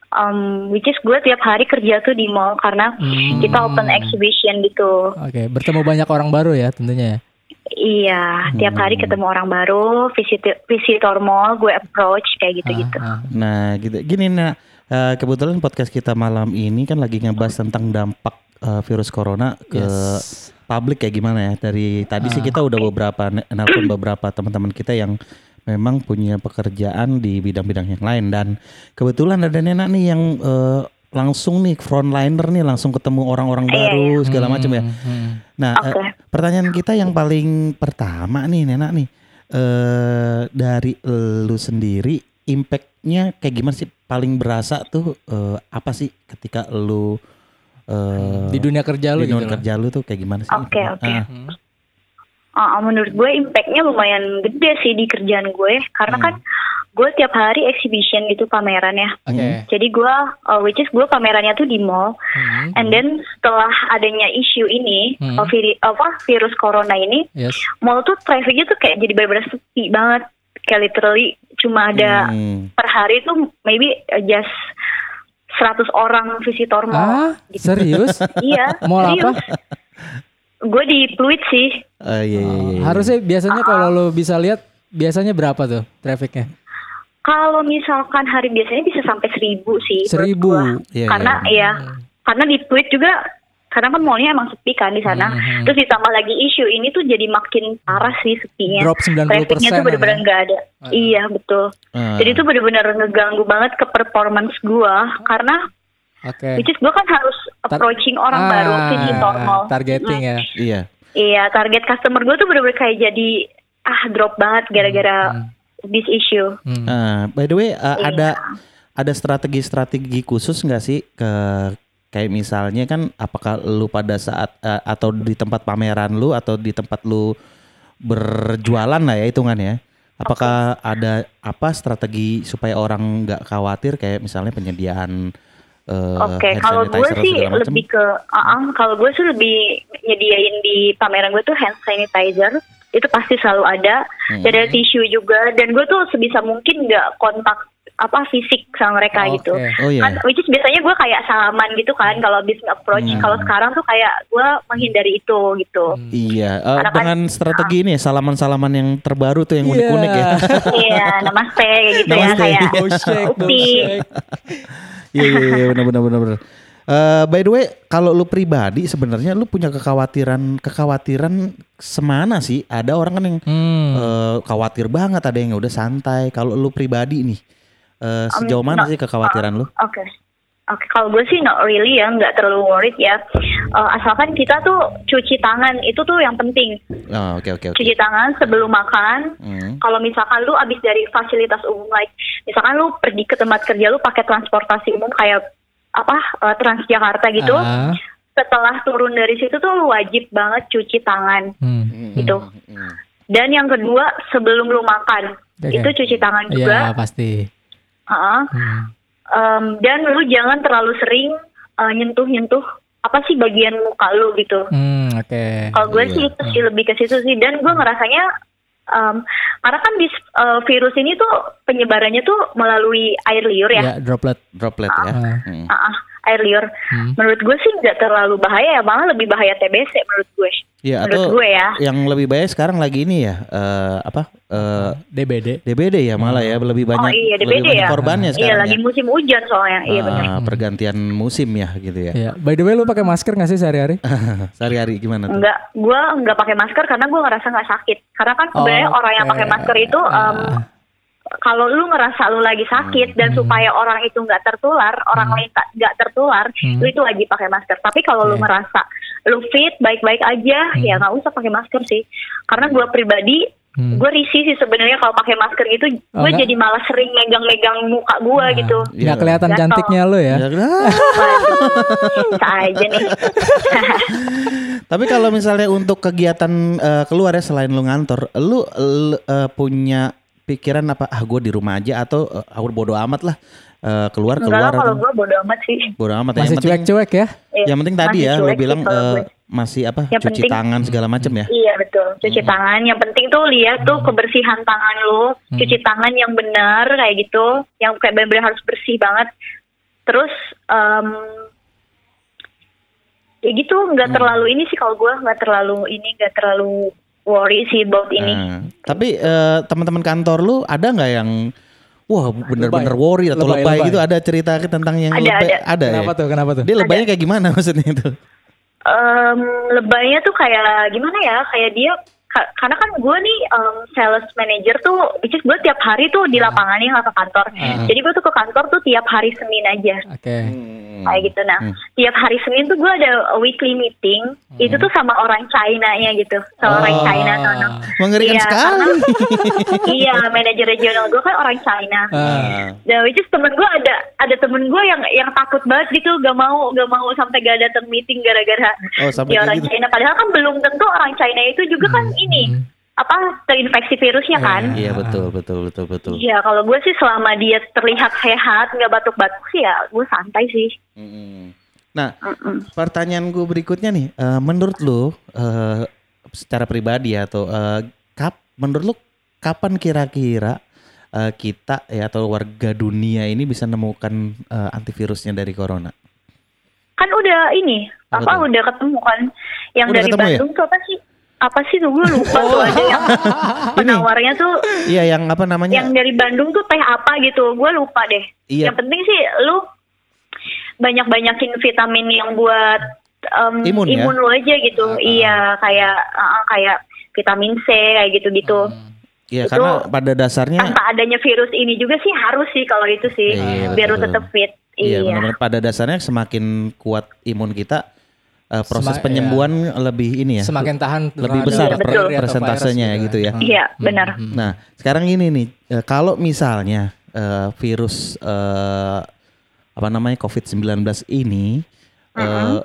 um, which is gue tiap hari kerja tuh di mall karena Hmm. kita open exhibition gitu. Oke, bertemu banyak orang baru ya tentunya ya. Iya, tiap hari Hmm. ketemu orang baru, visitor visitor mall, gue approach kayak gitu-gitu. Ah, ah. Nah, gitu. Gini Nena, eh, kebetulan podcast kita malam ini kan lagi ngebahas tentang dampak eh, virus corona ke Yes. publik kayak gimana ya dari tadi sih Ah. kita udah beberapa ne- nelpon beberapa teman-teman kita yang memang punya pekerjaan di bidang-bidang yang lain dan kebetulan ada Nena nih yang eh, langsung nih frontliner nih langsung ketemu orang-orang Iya, baru segala macam ya. Hmm, hmm. Nah, eh, Oke. pertanyaan kita yang paling pertama nih Nena nih eh dari lu sendiri impactnya kayak gimana sih paling berasa tuh eh, apa sih ketika lu eh, Di dunia kerja lu di dunia gitu kerja lu tuh kayak gimana sih? Oke, oke. Ah, Hmm. Uh, menurut gue impactnya lumayan gede sih di kerjaan gue karena Hmm. kan gue tiap hari exhibition gitu pameran ya. Oke. Jadi gue, uh, which is gue pamerannya tuh di mall. Hmm. And then setelah adanya isu ini, Hmm. uh, viri- apa virus corona ini, Yes. mall tuh trafficnya tuh kayak jadi benar-benar sepi banget. Kayak literally cuma ada Hmm. per hari tuh maybe uh, just 100 orang visitor Ah, mall. gitu. serius? Iya, Mall apa? Gue di Pluit sih. Eh, iya, iya, iya, iya. Harusnya biasanya kalau lo bisa lihat biasanya berapa tuh trafficnya? Kalau misalkan hari biasanya bisa sampai seribu sih. Seribu. gua. Iya, karena iya. ya, karena di tweet juga, karena kan mallnya emang sepi kan di sana. Hmm. Terus ditambah lagi isu ini tuh jadi makin parah sih sepinya. Drop 90% Trafficnya tuh bener-bener ya? nggak ada. Iya betul. Ah. Jadi tuh bener-bener ngeganggu banget ke performance gua karena Oke. which is gua kan harus Tar- approaching orang Ah, baru visitor mall. Targeting ya. Iya. Iya, target customer gue tuh bener-bener kayak jadi ah drop banget gara-gara this issue. Hmm. Ah, by the way, uh, Iya. ada ada strategi-strategi khusus nggak sih ke kayak misalnya kan apakah lu pada saat uh, atau di tempat pameran lu atau di tempat lu berjualan lah ya hitungannya. Apakah ada apa strategi supaya orang nggak khawatir kayak misalnya penyediaan uh, Oke, hand kalau gue sih lebih ke, uh kalau gue sih lebih nyediain di pameran gue tuh hand sanitizer itu pasti selalu ada, Hmm. dan ada tisu juga, dan gue tuh sebisa mungkin nggak kontak apa fisik sama mereka Oke. gitu. Oh iya. Kan, which is biasanya gue kayak salaman gitu kan kalau business approach. Hmm. Kalau sekarang tuh kayak gue menghindari itu gitu. Iya, uh, Karena kan- dengan strategi ini ya salaman-salaman yang terbaru tuh yang Iya. unik-unik ya. (laughs) Iya, namaste kayak gitu ya Namaste. kayak. (laughs) Shake, go Upi. Iya iya iya benar benar benar benar. Eh, by the way, kalau lu pribadi sebenarnya lu punya kekhawatiran kekhawatiran semana sih? Ada orang kan yang Hmm. eh, khawatir banget, ada yang udah santai. Kalau lu pribadi nih, eh, sejauh Um, mana no. sih kekhawatiran lu? Oke. Oke, kalau gue sih not really ya, nggak terlalu worried ya. Eh, asalkan kita tuh cuci tangan, itu tuh yang penting. Oh, Oke oke oke. Cuci tangan sebelum makan. Hmm. Kalau misalkan lu abis dari fasilitas umum, like misalkan lu pergi ke tempat kerja lu pakai transportasi umum kayak apa eh, Transjakarta gitu. Ah. Setelah turun dari situ tuh lu wajib banget cuci tangan Hmm. gitu. Hmm. Dan yang kedua sebelum lu makan Oke. itu cuci tangan juga. Iya pasti. Heeh. Hmm. Em, dan lu jangan terlalu sering eh, nyentuh-nyentuh apa sih bagian muka lu gitu. Hmm, Oke. Kalau gue Iya. sih itu sih lebih ke situ sih. Dan gue ngerasanya em, karena kan di eh, virus ini tuh penyebarannya tuh melalui air liur ya. Ya droplet. Droplet ya. Ah. Hmm. Ah, ah, air liur. Hmm. Menurut gue sih nggak terlalu bahaya ya, malah lebih bahaya TBC menurut gue. Iya menurut atau gue ya. yang lebih baik sekarang lagi ini ya eh, apa eh, DBD. DBD ya malah ya lebih banyak oh iya lebih DBD banyak ya. korbannya Iya sekarang lagi ya. musim hujan soalnya. Iya Ah, benar. pergantian musim ya gitu ya. Ya. By the way lu pakai masker gak sih sehari-hari? (laughs) Sehari-hari gimana tuh? Enggak, gue nggak pakai masker karena gue ngerasa nggak sakit. Karena kan sebenarnya Oke. orang yang pakai masker itu em, kalau lu ngerasa lu lagi sakit dan supaya orang itu nggak tertular, orang lain tak- nggak tertular, Hmm. lu itu wajib pakai masker. Tapi kalau lu Oke. ngerasa lu fit, baik-baik aja, ya nggak usah pakai masker sih. Karena gua pribadi, Hmm. gue risih sih sebenarnya kalau pakai masker gitu, Oh, gue nggak? jadi malah sering megang-megang muka gua Nah, gitu. Nggak kelihatan Gatel. cantiknya lo ya. Ya. Waduh, bisa aja nih. (laughs) Tapi kalau misalnya untuk kegiatan eh, keluar ya selain lu ngantor, lu, lu, eh, punya pikiran apa? Ah, gue di rumah aja atau eh, aku bodo amat lah eh, keluar Enggak lah keluar. kalau gue bodo amat sih. bodo amat ya. Masih Yang penting, cuek-cuek ya. Iya, yang penting tadi masih ya, sih bilang gue. masih apa? Yang cuci penting- tangan segala macam ya. Iya betul, cuci tangan. Yang penting tuh lihat tuh kebersihan tangan lu, cuci tangan yang benar kayak gitu, yang kayak benar-benar harus bersih banget. Terus em, ya gitu, nggak terlalu ini sih kalau gue nggak terlalu ini, nggak terlalu worry sih about ini. Nah, tapi eh, teman-teman kantor lu ada nggak yang wah bener-bener worry atau Lebay, lebay, lebay. gitu? Ada cerita tentang yang Ada, lebay? ada. ya? Kenapa tuh? Kenapa tuh? Dia lebaynya kayak gimana (laughs) maksudnya itu? Em, lebaynya tuh kayak gimana ya? Kayak dia karena kan gue nih em, sales manager tuh, which is gue tiap hari tuh di lapangannya nggak ke kantor. Ah. Jadi gue tuh ke kantor tuh tiap hari Senin aja. Oke. kayak gitu nah Hmm. tiap hari Senin tuh gue ada weekly meeting itu tuh sama orang China-nya gitu sama orang Oh. China sana Mengerikan Iya, sekali. karena- (laughs) iya manajer regional gue kan orang China Ah. dan which is temen gue ada ada temen gue yang yang takut banget gitu gak mau gak mau sampai gak datang meeting gara-gara Oh, sampai orang gitu. China padahal kan belum tentu orang China itu juga kan ini apa terinfeksi virusnya kan Iya betul betul betul betul. Iya, kalau gue sih selama dia terlihat sehat, nggak batuk-batuk sih ya, gue santai sih. Mm. Nah, Mm-mm. pertanyaan gue berikutnya nih, eh, menurut lu eh, secara pribadi atau eh, kap, menurut lu kapan kira-kira eh, kita ya atau warga dunia ini bisa nemukan eh, antivirusnya dari corona? Kan udah ini, Apa apa, udah ketemu kan? Yang Udah dari ya? Bandung tuh apa sih? Apa sih tuh gue lupa tuh Oh. ada yang (laughs) penawarnya tuh Iya, yang apa namanya? yang dari Bandung tuh teh apa gitu, gue lupa deh. Iya. Yang penting sih lu banyak-banyakin vitamin yang buat em, Imun ya? lu aja gitu. Ah, ah. Iya, kayak ah, kayak vitamin C kayak gitu-gitu. Iya, itu- karena pada dasarnya Tanpa adanya virus ini juga sih harus sih kalau itu sih, Iya, biar lu tetap fit. Iya, Iya. benar-benar pada dasarnya semakin kuat imun kita, eh, proses Sema- penyembuhan lebih ini ya, Semakin tahan lebih besar Betul. per- persentasenya virus gitu ya. Hmm. Iya, benar. Nah, sekarang ini nih, eh, kalau misalnya eh, virus eh, apa namanya COVID-19 ini eh,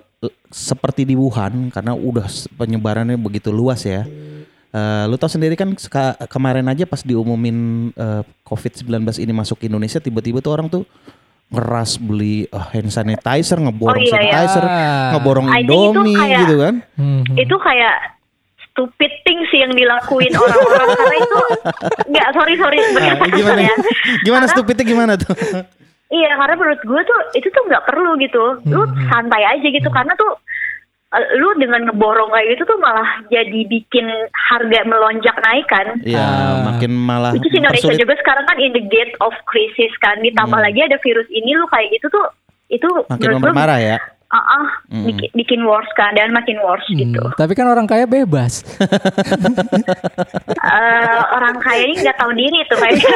seperti di Wuhan karena udah penyebarannya begitu luas ya. Eh, lu tahu sendiri kan kemarin aja pas diumumin eh, COVID-19 ini masuk ke Indonesia tiba-tiba tuh orang tuh ngeras beli eh, hand sanitizer, ngeborong Oh, iya, iya. sanitizer, Ah. ngeborong I Indomie kayak- gitu kan. Hmm. Itu kayak stupid thing sih yang dilakuin orang-orang karena itu nggak sorry sorry Nah, gimana ya. gimana Karena- stupidnya gimana tuh? Iya, karena menurut gue tuh itu tuh nggak perlu gitu. Lu santai aja gitu karena tuh lu dengan ngeborong kayak gitu tuh malah jadi bikin harga melonjak naik kan. Iya, Ah. makin malah Which is Indonesia juga sekarang kan in the gate of crisis kan. Ditambah lagi ada virus ini lu kayak gitu tuh itu makin menurut gue memperparah ya. ah, ah, Mm. bikin, bikin worse kan dan makin worse Hmm, gitu. Tapi kan orang kaya bebas. (laughs) Eh, orang kaya ini nggak tahu diri tuh kayaknya. (laughs)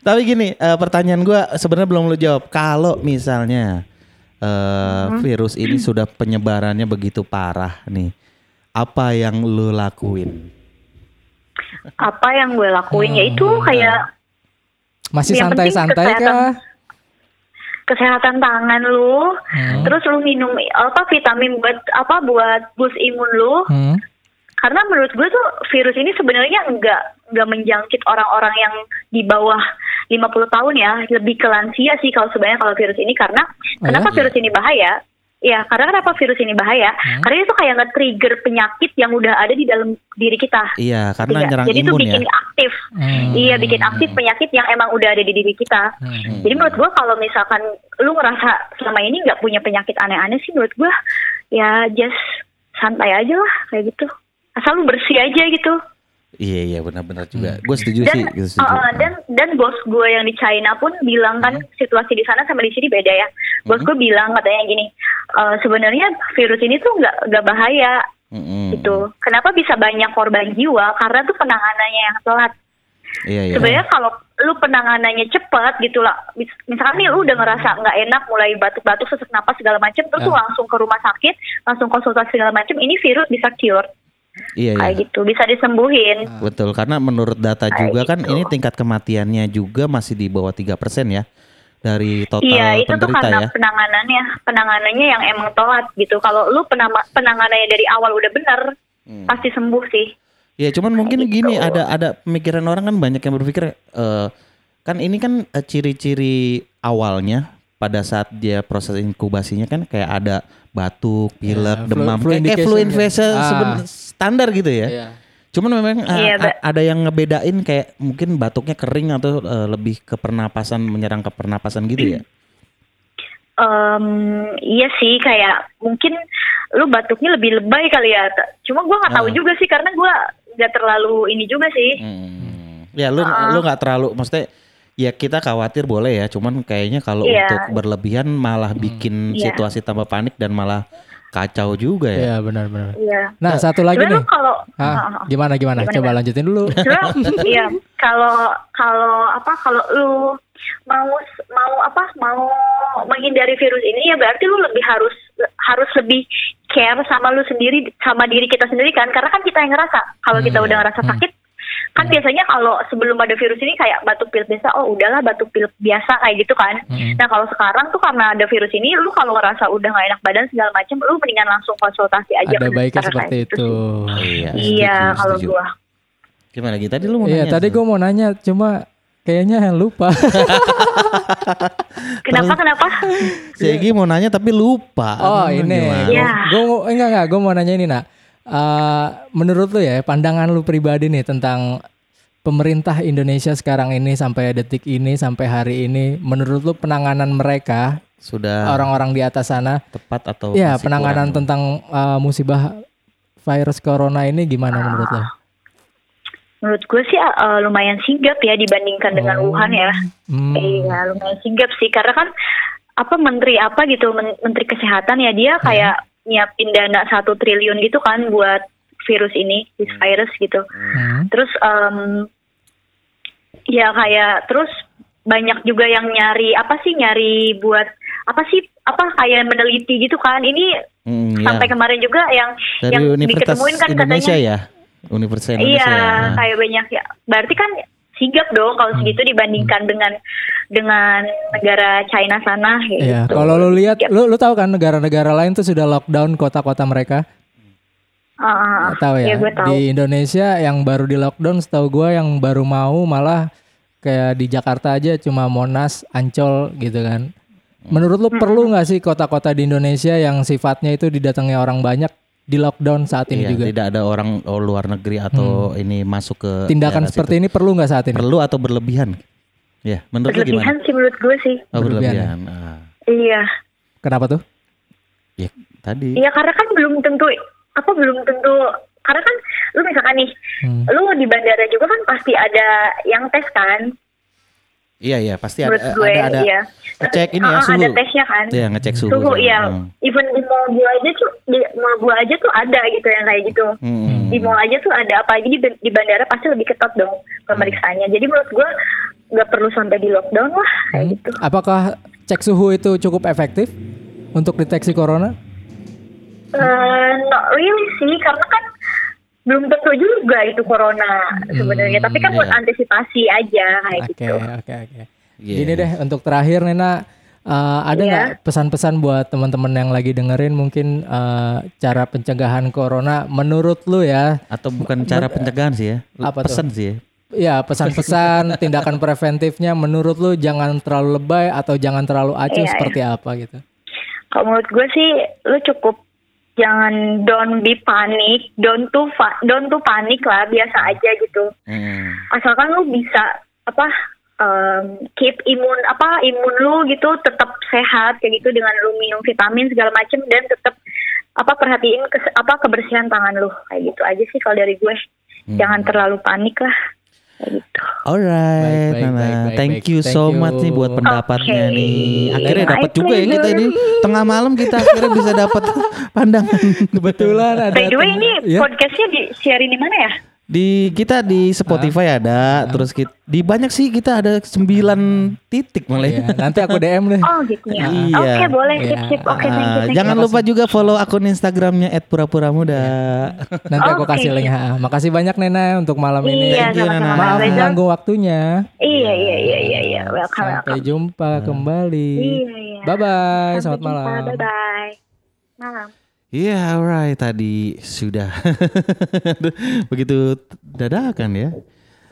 Tapi gini, eh, pertanyaan gua sebenarnya belum lu jawab. Kalau misalnya eh, virus ini (clears throat) sudah penyebarannya begitu parah nih, apa yang lu lakuin? Apa yang gue lakuin ya itu Hmm. kayak Masih santai-santai kesehatan. kah? kesehatan tangan lu, Hmm. terus lu minum apa vitamin buat apa buat boost imun lu. Hmm. Karena menurut gue tuh virus ini sebenarnya enggak enggak menjangkit orang-orang yang di bawah 50 tahun ya, lebih ke lansia sih kalau sebenarnya kalau virus ini karena Oh kenapa ya? virus ini bahaya? Ya, karena kenapa virus ini bahaya? Hmm. Karena itu kayak nge-trigger penyakit yang udah ada di dalam diri kita. Iya, karena Iya, nyerang Jadi itu imun ya. bikin aktif. Hmm. Iya, bikin aktif penyakit yang emang udah ada di diri kita. Hmm. Jadi menurut gua kalau misalkan lu ngerasa selama ini nggak punya penyakit aneh-aneh sih menurut gua ya just santai aja lah kayak gitu. Asal lu bersih aja gitu. Iya, iya benar-benar juga. Gue setuju Dan sih, gue setuju. uh, dan dan bos gue yang di China pun bilang kan situasi di sana sama di sini beda ya. Bos gue bilang katanya gini, "Eh, sebenarnya virus ini tuh nggak nggak bahaya Mm-mm. gitu. Kenapa bisa banyak korban jiwa? Karena tuh penanganannya yang telat. Iya iya. Sebenarnya kalau lu penanganannya cepat gitu lah, mis- misalkan nih lu udah ngerasa nggak enak, mulai batuk-batuk, sesak napas segala macam, terus lu Ya. langsung ke rumah sakit, langsung konsultasi segala macam, ini virus bisa cure, Iya iya. kayak gitu, bisa disembuhin. Betul karena menurut data Kayak juga kan gitu. ini tingkat kematiannya juga masih di bawah 3% ya dari total Iya, itu tuh karena ya. penanganannya, penanganannya yang emang telat gitu. Kalau lu penama- penanganannya dari awal udah bener, Hmm. pasti sembuh sih. Ya cuman mungkin gitu. gini ada ada pemikiran orang kan banyak yang berpikir eh, kan ini kan eh, ciri-ciri awalnya pada saat dia proses inkubasinya kan kayak ada batuk, pilek, Ya, flu- demam, flu kayak, flu influenza Ah. seben- standar gitu ya. Iya. Cuman memang Iya, a- Mbak. ada yang ngebedain kayak mungkin batuknya kering atau eh, lebih ke pernapasan menyerang ke pernapasan gitu ya. Em, iya sih, kayak mungkin lu batuknya lebih lebay kali ya. Cuma gua nggak tahu Ah. juga sih karena gua nggak terlalu ini juga sih. Hmm. Ya lu lu nggak terlalu maksudnya ya kita khawatir boleh ya, cuman kayaknya kalau Iya. untuk berlebihan malah bikin Iya. situasi tambah panik dan malah kacau juga ya. Iya benar-benar. Iya. Nah satu lagi Sebenarnya nih. kalau Hah, gimana gimana? Gimana, Coba gimana? lanjutin dulu. (laughs) Iya kalau kalau apa kalau lu mau mau apa mau menghindari virus ini ya berarti lu lebih harus harus lebih care sama lu sendiri sama diri kita sendiri kan karena kan kita yang ngerasa kalau kita Hmm, udah iya. ngerasa Hmm. sakit kan biasanya kalau sebelum ada virus ini kayak batuk pilek biasa oh udahlah batuk pilek biasa kayak gitu kan Hmm. nah kalau sekarang tuh karena ada virus ini lu kalau ngerasa udah gak enak badan segala macam lu mendingan langsung konsultasi aja Ada ke baiknya dokter, seperti gitu itu. sih. Iya. iya setuju, kalau setuju. gua Gimana lagi tadi lu mau Iya nanya? tadi tuh? gue mau nanya cuma kayaknya lupa. (laughs) kenapa kenapa Si Egi mau nanya tapi lupa. Oh Hmm, ini? Iya. gue mau enggak enggak, gue mau nanya ini nak. Eh, menurut lu ya, pandangan lu pribadi nih tentang pemerintah Indonesia sekarang ini sampai detik ini sampai hari ini, menurut lu penanganan mereka Sudah orang-orang di atas sana, tepat atau ya penanganan kurang? tentang eh, musibah virus corona ini gimana menurut lu? Menurut gue sih uh, lumayan sigap ya dibandingkan dengan Oh. Wuhan ya. Hmm. Iya lumayan sigap sih karena kan apa menteri apa gitu men- menteri kesehatan ya dia kayak nyiapin dana satu triliun gitu kan buat virus ini this virus gitu. Hmm. Terus em, ya kayak terus banyak juga yang nyari apa sih nyari buat apa sih apa kayak meneliti gitu kan ini Hmm, ya. sampai kemarin juga yang dari yang Universitas diketemuin kan Indonesia katanya ya. Universitas Indonesia. Iya, ya. Nah. kayak banyak ya. Berarti kan sigap dong kalau Hmm. segitu dibandingkan dengan dengan negara China sana kayak Iya, gitu. kalau lu lihat, lu lu tahu kan negara-negara lain tuh sudah lockdown kota-kota mereka. Ah. tahu ya. Gue tahu. Di Indonesia yang baru di lockdown setahu gua yang baru mau malah kayak di Jakarta aja cuma Monas, Ancol gitu kan. Menurut lu perlu nggak sih kota-kota di Indonesia yang sifatnya itu didatangi orang banyak di lockdown saat ini Iya, juga? tidak ada orang oh, luar negeri atau ini masuk ke Tindakan seperti situ. ini perlu nggak saat ini? perlu atau berlebihan? Ya, menurut Berlebihan gimana? sih menurut gue sih. Oh, Berlebihan berlebihan. Ah, Iya. Kenapa tuh? ya tadi. Iya karena kan belum tentu apa belum tentu karena kan lu misalkan nih Hmm. lu di bandara juga kan pasti ada yang tes kan Iya, iya, pasti ada menurut gue ada ada iya ngecek ini ya Ah, suhu. ada tesnya kan Iya, ngecek suhu. suhu iya Hmm. even di mall gua aja tuh di mall gua aja tuh ada gitu yang kayak gitu Hmm. di mall aja tuh ada apalagi di, di bandara pasti lebih ketat dong pemeriksaannya jadi menurut gua nggak perlu sampai di lockdown lah kayak Hmm. gitu Apakah cek suhu itu cukup efektif untuk deteksi corona? Eh, not really sih karena kan belum tentu juga itu corona sebenarnya tapi kan buat iya. antisipasi aja kayak Oke, gitu oke, oke. Iya. Gini deh untuk terakhir Nena, eh, ada Iya. nggak pesan-pesan buat teman-teman yang lagi dengerin mungkin eh, cara pencegahan corona menurut lu ya? Atau bukan cara pencegahan sih ya. Apa tuh? Pesan sih ya. Ya pesan-pesan (laughs) tindakan preventifnya menurut lu jangan terlalu lebay atau jangan terlalu acuh Iya, seperti apa gitu? Kalau menurut gue sih lu cukup jangan don't be panik, don't fa- don't too panik lah, biasa aja gitu. Hmm. Asalkan lu bisa apa um, keep imun apa imun lu gitu tetap sehat kayak gitu dengan lu minum vitamin segala macem dan tetap apa perhatiin kes- apa kebersihan tangan lu kayak gitu aja sih kalau dari gue. Jangan terlalu panik lah. Gitu. Alright, Baik, baik, Nana. baik, baik, Thank baik. you Thank so you. much nih buat pendapatnya Oke. nih. Akhirnya My dapat juga ya kita ini tengah malam kita akhirnya bisa dapat (laughs) pandangan. Kebetulan ada By the way ini ya. podcastnya di sharing di mana ya? Di kita di Spotify ada, terus kita, di banyak sih kita ada 9 titik malah. Iya, nanti aku DM deh. Oh gitu ya. Iya. Oke boleh Iya. sip sip. Oke thank you Ah, thank you. jangan lupa juga follow akun Instagramnya @purapura-muda. Nanti aku Oke. kasih link. Ha, Makasih banyak Nena untuk malam ini. Iya Thank you. Mas Maaf mengganggu waktunya. Iya iya iya iya iya. Welcome Sampai welcome. jumpa kembali. Iya iya. Bye bye. Sampai Selamat jumpa. malam. Bye bye. Malam. Iya, alright. Tadi sudah (laughs) begitu dadakan ya.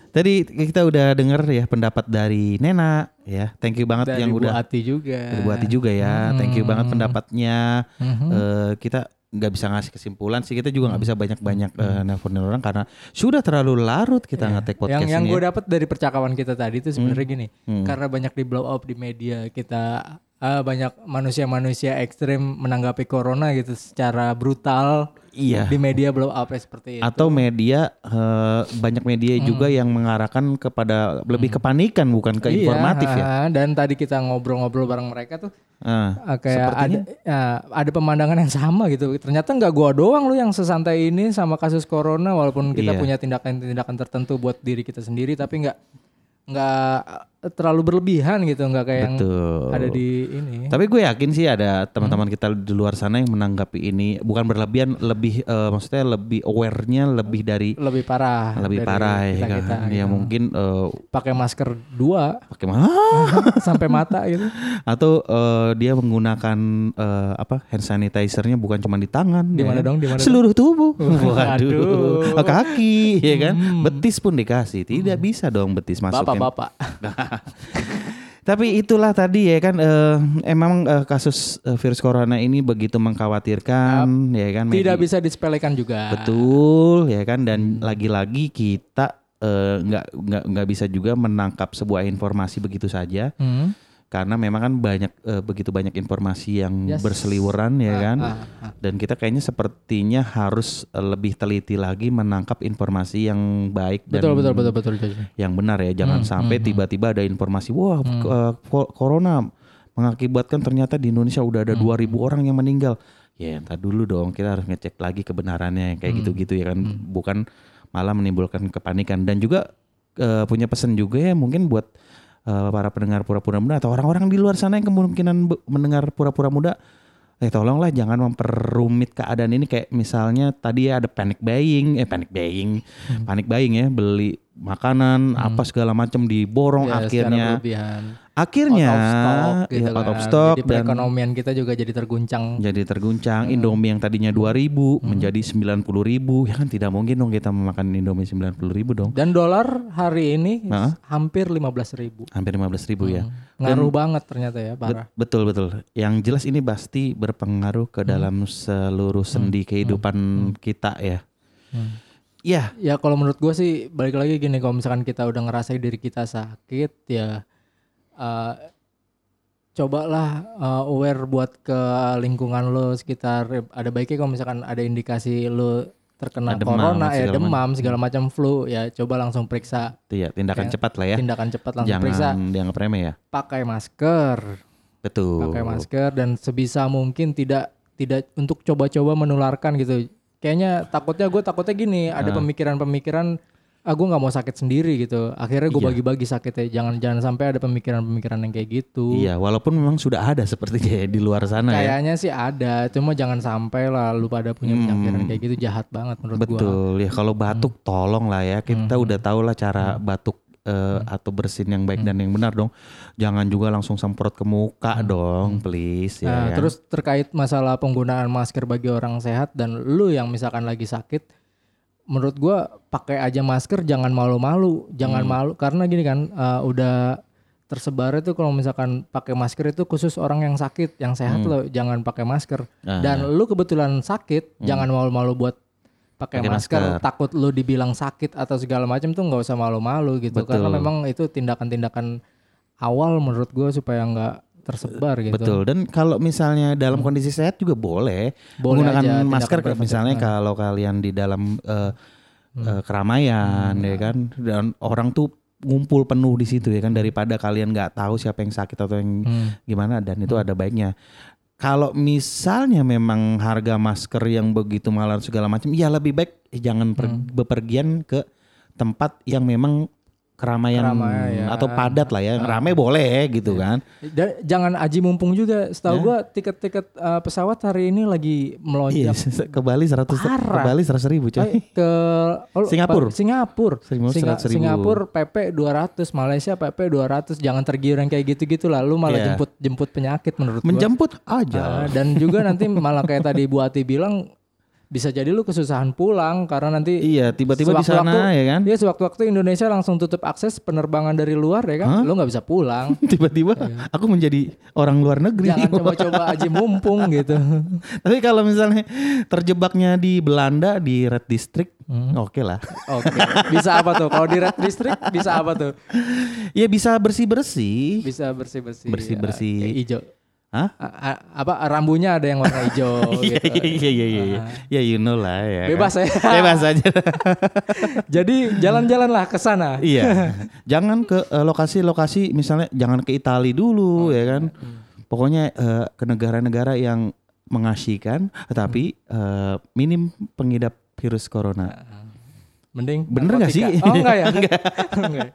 Tadi kita udah denger ya pendapat dari Nena ya. Thank you banget Dari yang Bu udah Ati juga. Bu Ati juga ya. Thank you banget pendapatnya. Mhm. Eh, kita nggak bisa ngasih kesimpulan sih. Kita juga nggak Hmm. bisa banyak-banyak eh, nelfonin orang karena sudah terlalu larut kita ngetek podcast yang yang ini. gue ya. dapat dari percakapan kita tadi itu sebenarnya gini Hmm. karena banyak di blow up di media kita ah, banyak manusia-manusia ekstrim menanggapi corona gitu secara brutal Iya. di media blow up seperti itu Atau media eh, banyak media juga yang mengarahkan kepada lebih kepanikan bukan ke Hmm. Iya, informatif ya. ah, dan tadi kita ngobrol-ngobrol bareng mereka tuh ah, kayak ada ah, ada pemandangan yang sama gitu ternyata nggak gua doang lu yang sesantai ini sama kasus corona walaupun kita Iya. punya tindakan-tindakan tertentu buat diri kita sendiri tapi nggak nggak terlalu berlebihan gitu nggak kayak yang betul. ada di ini Tapi gue yakin sih ada Hmm. teman-teman kita di luar sana yang menanggapi ini bukan berlebihan, lebih eh, maksudnya lebih aware-nya lebih dari lebih parah lebih dari parah ya kita, kan. kita, ya gitu. mungkin eh, pakai masker dua pakai mana (laughs) sampai mata gitu atau eh, dia menggunakan eh, apa hand sanitizer-nya bukan cuma di tangan Di ya mana kan? dong? Di mana seluruh tubuh (laughs) Waduh. kaki ya kan Hmm. betis pun dikasih tidak bisa dong betis masukin bapak-bapak (laughs) (laughs) Tapi itulah tadi ya kan eh, emang eh, kasus eh, virus corona ini begitu mengkhawatirkan ya kan tidak bisa disepelekan juga betul ya kan Hmm. dan lagi-lagi kita eh, nggak nggak nggak bisa juga menangkap sebuah informasi begitu saja Hmm. Karena memang kan banyak eh, begitu banyak informasi yang Yes. berseliweran ya kan ah, ah. dan kita kayaknya sepertinya harus eh, lebih teliti lagi menangkap informasi yang baik dan betul betul betul betul yang benar ya jangan Hmm, sampai tiba-tiba ada informasi wah eh, ko- corona mengakibatkan ternyata di Indonesia udah ada Hmm. 2000 orang yang meninggal ya entar dulu dong kita harus ngecek lagi kebenarannya kayak Hmm. gitu-gitu ya kan bukan malah menimbulkan kepanikan dan juga eh, punya pesan juga ya mungkin buat eh, para pendengar pura-pura muda atau orang-orang di luar sana yang kemungkinan mendengar pura-pura muda eh tolonglah jangan memperumit keadaan ini kayak misalnya tadi ya ada panic buying eh panic buying Hmm. panic buying ya beli makanan apa segala macam diborong Ya, akhirnya. Akhirnya out of stock gitu ya, out of kan. stock jadi dan perekonomian kita juga jadi terguncang. Jadi terguncang. Hmm. Indomie yang tadinya 2000 menjadi 90.000 ya kan tidak mungkin dong kita memakan Indomie 90.000 dong. Dan dolar hari ini Nah. hampir 15.000 ribu. Hampir 15.000 ya. Ngaruh banget ternyata ya Bet- parah betul betul. Yang jelas ini pasti berpengaruh ke dalam seluruh sendi kehidupan kita ya. Hmm. ya. Ya kalau menurut gue sih balik lagi gini kalau misalkan kita udah ngerasain diri kita sakit ya eh, cobalah eh, aware buat ke lingkungan lo sekitar. Ada baiknya kalau misalkan ada indikasi lo terkena demam, corona ya segala demam segala macam flu ya coba langsung periksa. Itu ya tindakan Kayak cepat lah ya. tindakan cepat langsung periksa. jangan dianggap remeh ya. Pakai masker. Betul. Pakai masker dan sebisa mungkin tidak tidak untuk coba-coba menularkan gitu. Kayaknya takutnya gue takutnya gini ada Ah. pemikiran-pemikiran ah gue nggak mau sakit sendiri gitu akhirnya gue Iya. bagi-bagi sakitnya jangan jangan sampai ada pemikiran-pemikiran yang kayak gitu Iya, walaupun memang sudah ada sepertinya ya di luar sana ya. kayaknya sih ada cuma jangan sampai lah lu pada punya Hmm. penyakit kayak gitu jahat banget menurut gue Betul ya. Kalau batuk tolong lah ya. Kita Hmm. udah tahu lah cara batuk eh, atau bersin yang baik dan yang benar dong. Jangan juga langsung semprot ke muka dong, please ya. Hmm. Nah, kan? terus terkait masalah penggunaan masker bagi orang sehat dan lu yang misalkan lagi sakit, menurut gua pakai aja masker jangan malu-malu, jangan Hmm. malu karena gini kan uh, udah tersebar itu kalau misalkan pakai masker itu khusus orang yang sakit, yang sehat lo jangan pakai masker. Hmm. Ah. Hmm. Dan lu kebetulan sakit, jangan malu-malu buat pakai masker. masker. Takut lu dibilang sakit atau segala macam tuh nggak usah malu-malu gitu karena Betul. memang itu tindakan-tindakan awal menurut gua supaya nggak tersebar gitu. Betul. Dan kalau misalnya dalam kondisi sehat juga boleh, Boleh menggunakan aja masker preventif. misalnya Nah. kalau kalian di dalam eh, eh, keramaian ya kan dan orang tuh ngumpul penuh di situ ya kan daripada kalian nggak tahu siapa yang sakit atau yang Hmm. gimana dan itu ada baiknya kalau misalnya memang harga masker yang begitu mahal segala macam, ya lebih baik jangan per- Hmm. bepergian ke tempat yang memang keramaian Keramaian, ya. atau padat lah ya. Ramai boleh gitu kan. Da- jangan aji mumpung juga. Setahu Ya. gua tiket-tiket uh, pesawat hari ini lagi Iya, melonjak (laughs) ke Bali 100 ke. Bali 100 ribu coy. Eh, ke (laughs) oh, Singapura. Singapura. Singapura Singa- 100.000. Singapura PP 200, Malaysia PP 200. Jangan tergiur yang kayak gitu-gitu lah. Lu malah Iya. jemput jemput penyakit menurut gua. Menjemput Ah, aja. dan juga nanti malah kayak tadi Bu Ati bilang bisa jadi lu kesusahan pulang karena nanti Iya, tiba-tiba di sana ya kan. Iya sewaktu-waktu Indonesia langsung tutup akses penerbangan dari luar ya kan, lu nggak bisa pulang. (laughs) Tiba-tiba aku menjadi orang luar negeri. Iya. Jangan (laughs) coba-coba aja mumpung gitu. (laughs) Tapi kalau misalnya terjebaknya di Belanda di Red District, Hmm. oke lah. Oke, bisa apa tuh? Kalau di Red District bisa apa tuh? Ya bisa bersih-bersih. Bisa bersih-bersih. Bersih-bersih. ya, hijau. Hah? A- apa rambunya ada yang warna hijau (laughs) Iya gitu. iya iya iya. iya. Ya you know lah ya. Bebas kan? ya. Bebas aja. (laughs) Jadi jalan-jalanlah ke sana. iya. (laughs) Jangan ke eh, lokasi-lokasi misalnya jangan ke Italia Oh, dulu ya kan. Hmm. Pokoknya eh, ke negara-negara yang mengasihkan tetapi eh, minim pengidap virus corona. Mending Bener nggak narkotika. sih? Oh enggak ya? (laughs) Enggak.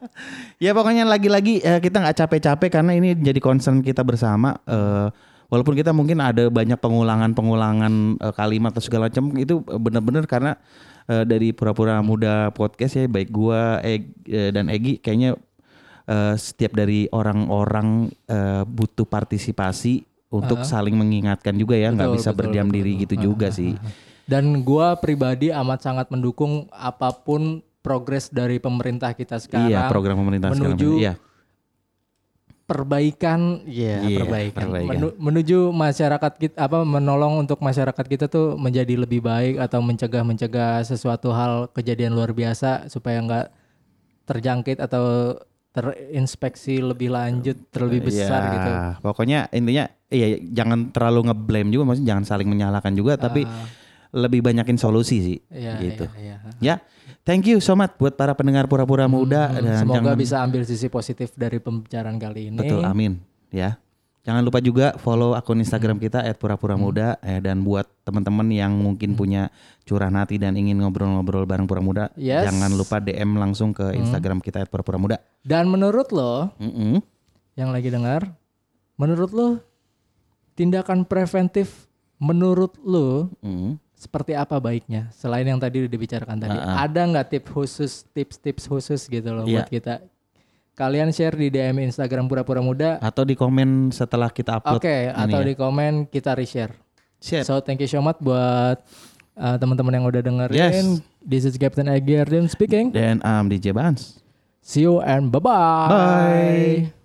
Ya pokoknya lagi-lagi eh, kita nggak capek-capek karena ini jadi concern kita bersama. eh, walaupun kita mungkin ada banyak pengulangan-pengulangan eh, kalimat atau segala macam itu benar-benar karena dari pura-pura muda podcast ya baik gua Eg- dan Egi kayaknya setiap dari orang-orang butuh partisipasi untuk saling mengingatkan juga ya nggak bisa betul, berdiam betul, diri betul. gitu juga sih. Dan gua pribadi amat sangat mendukung apa pun progres dari pemerintah kita sekarang. iya program pemerintah sekarang. menuju Iya. perbaikan, ya Iya, perbaikan, perbaikan. Menu- menuju masyarakat kita apa menolong untuk masyarakat kita tuh menjadi lebih baik atau mencegah mencegah sesuatu hal kejadian luar biasa supaya nggak terjangkit atau terinspeksi lebih lanjut terlebih besar Ya, gitu. Pokoknya intinya iya jangan terlalu ngeblame juga maksudnya jangan saling menyalahkan juga tapi lebih banyakin solusi sih Iya, gitu. iya, iya. Ya. Thank you so much buat para pendengar pura-pura muda dan Hmm, Semoga jangan bisa ambil sisi positif dari pembicaraan kali ini. betul amin ya. Jangan lupa juga follow akun Instagram Hmm. kita @pura-pura-muda eh, dan buat teman-teman yang Hmm. mungkin punya curahan hati dan ingin ngobrol-ngobrol bareng pura muda, Yes. Hmm. jangan lupa DM langsung ke Instagram kita @pura-pura-muda. Dan menurut lo Mm-mm. yang lagi dengar, menurut lo tindakan preventif menurut lo Mm. Seperti apa baiknya selain yang tadi udah dibicarakan tadi? Ah, ah. Ada nggak tips khusus, tips-tips khusus gitu loh Iya. buat kita? Kalian share di DM Instagram pura-pura muda. Atau di komen setelah kita Oke, upload ini atau ya. di komen kita reshare. Siap. So thank you so much buat uh, teman-teman yang udah dengerin. Yes. This is Captain Ardian speaking. Dan um, DJ Bans. See you and bye-bye. Bye.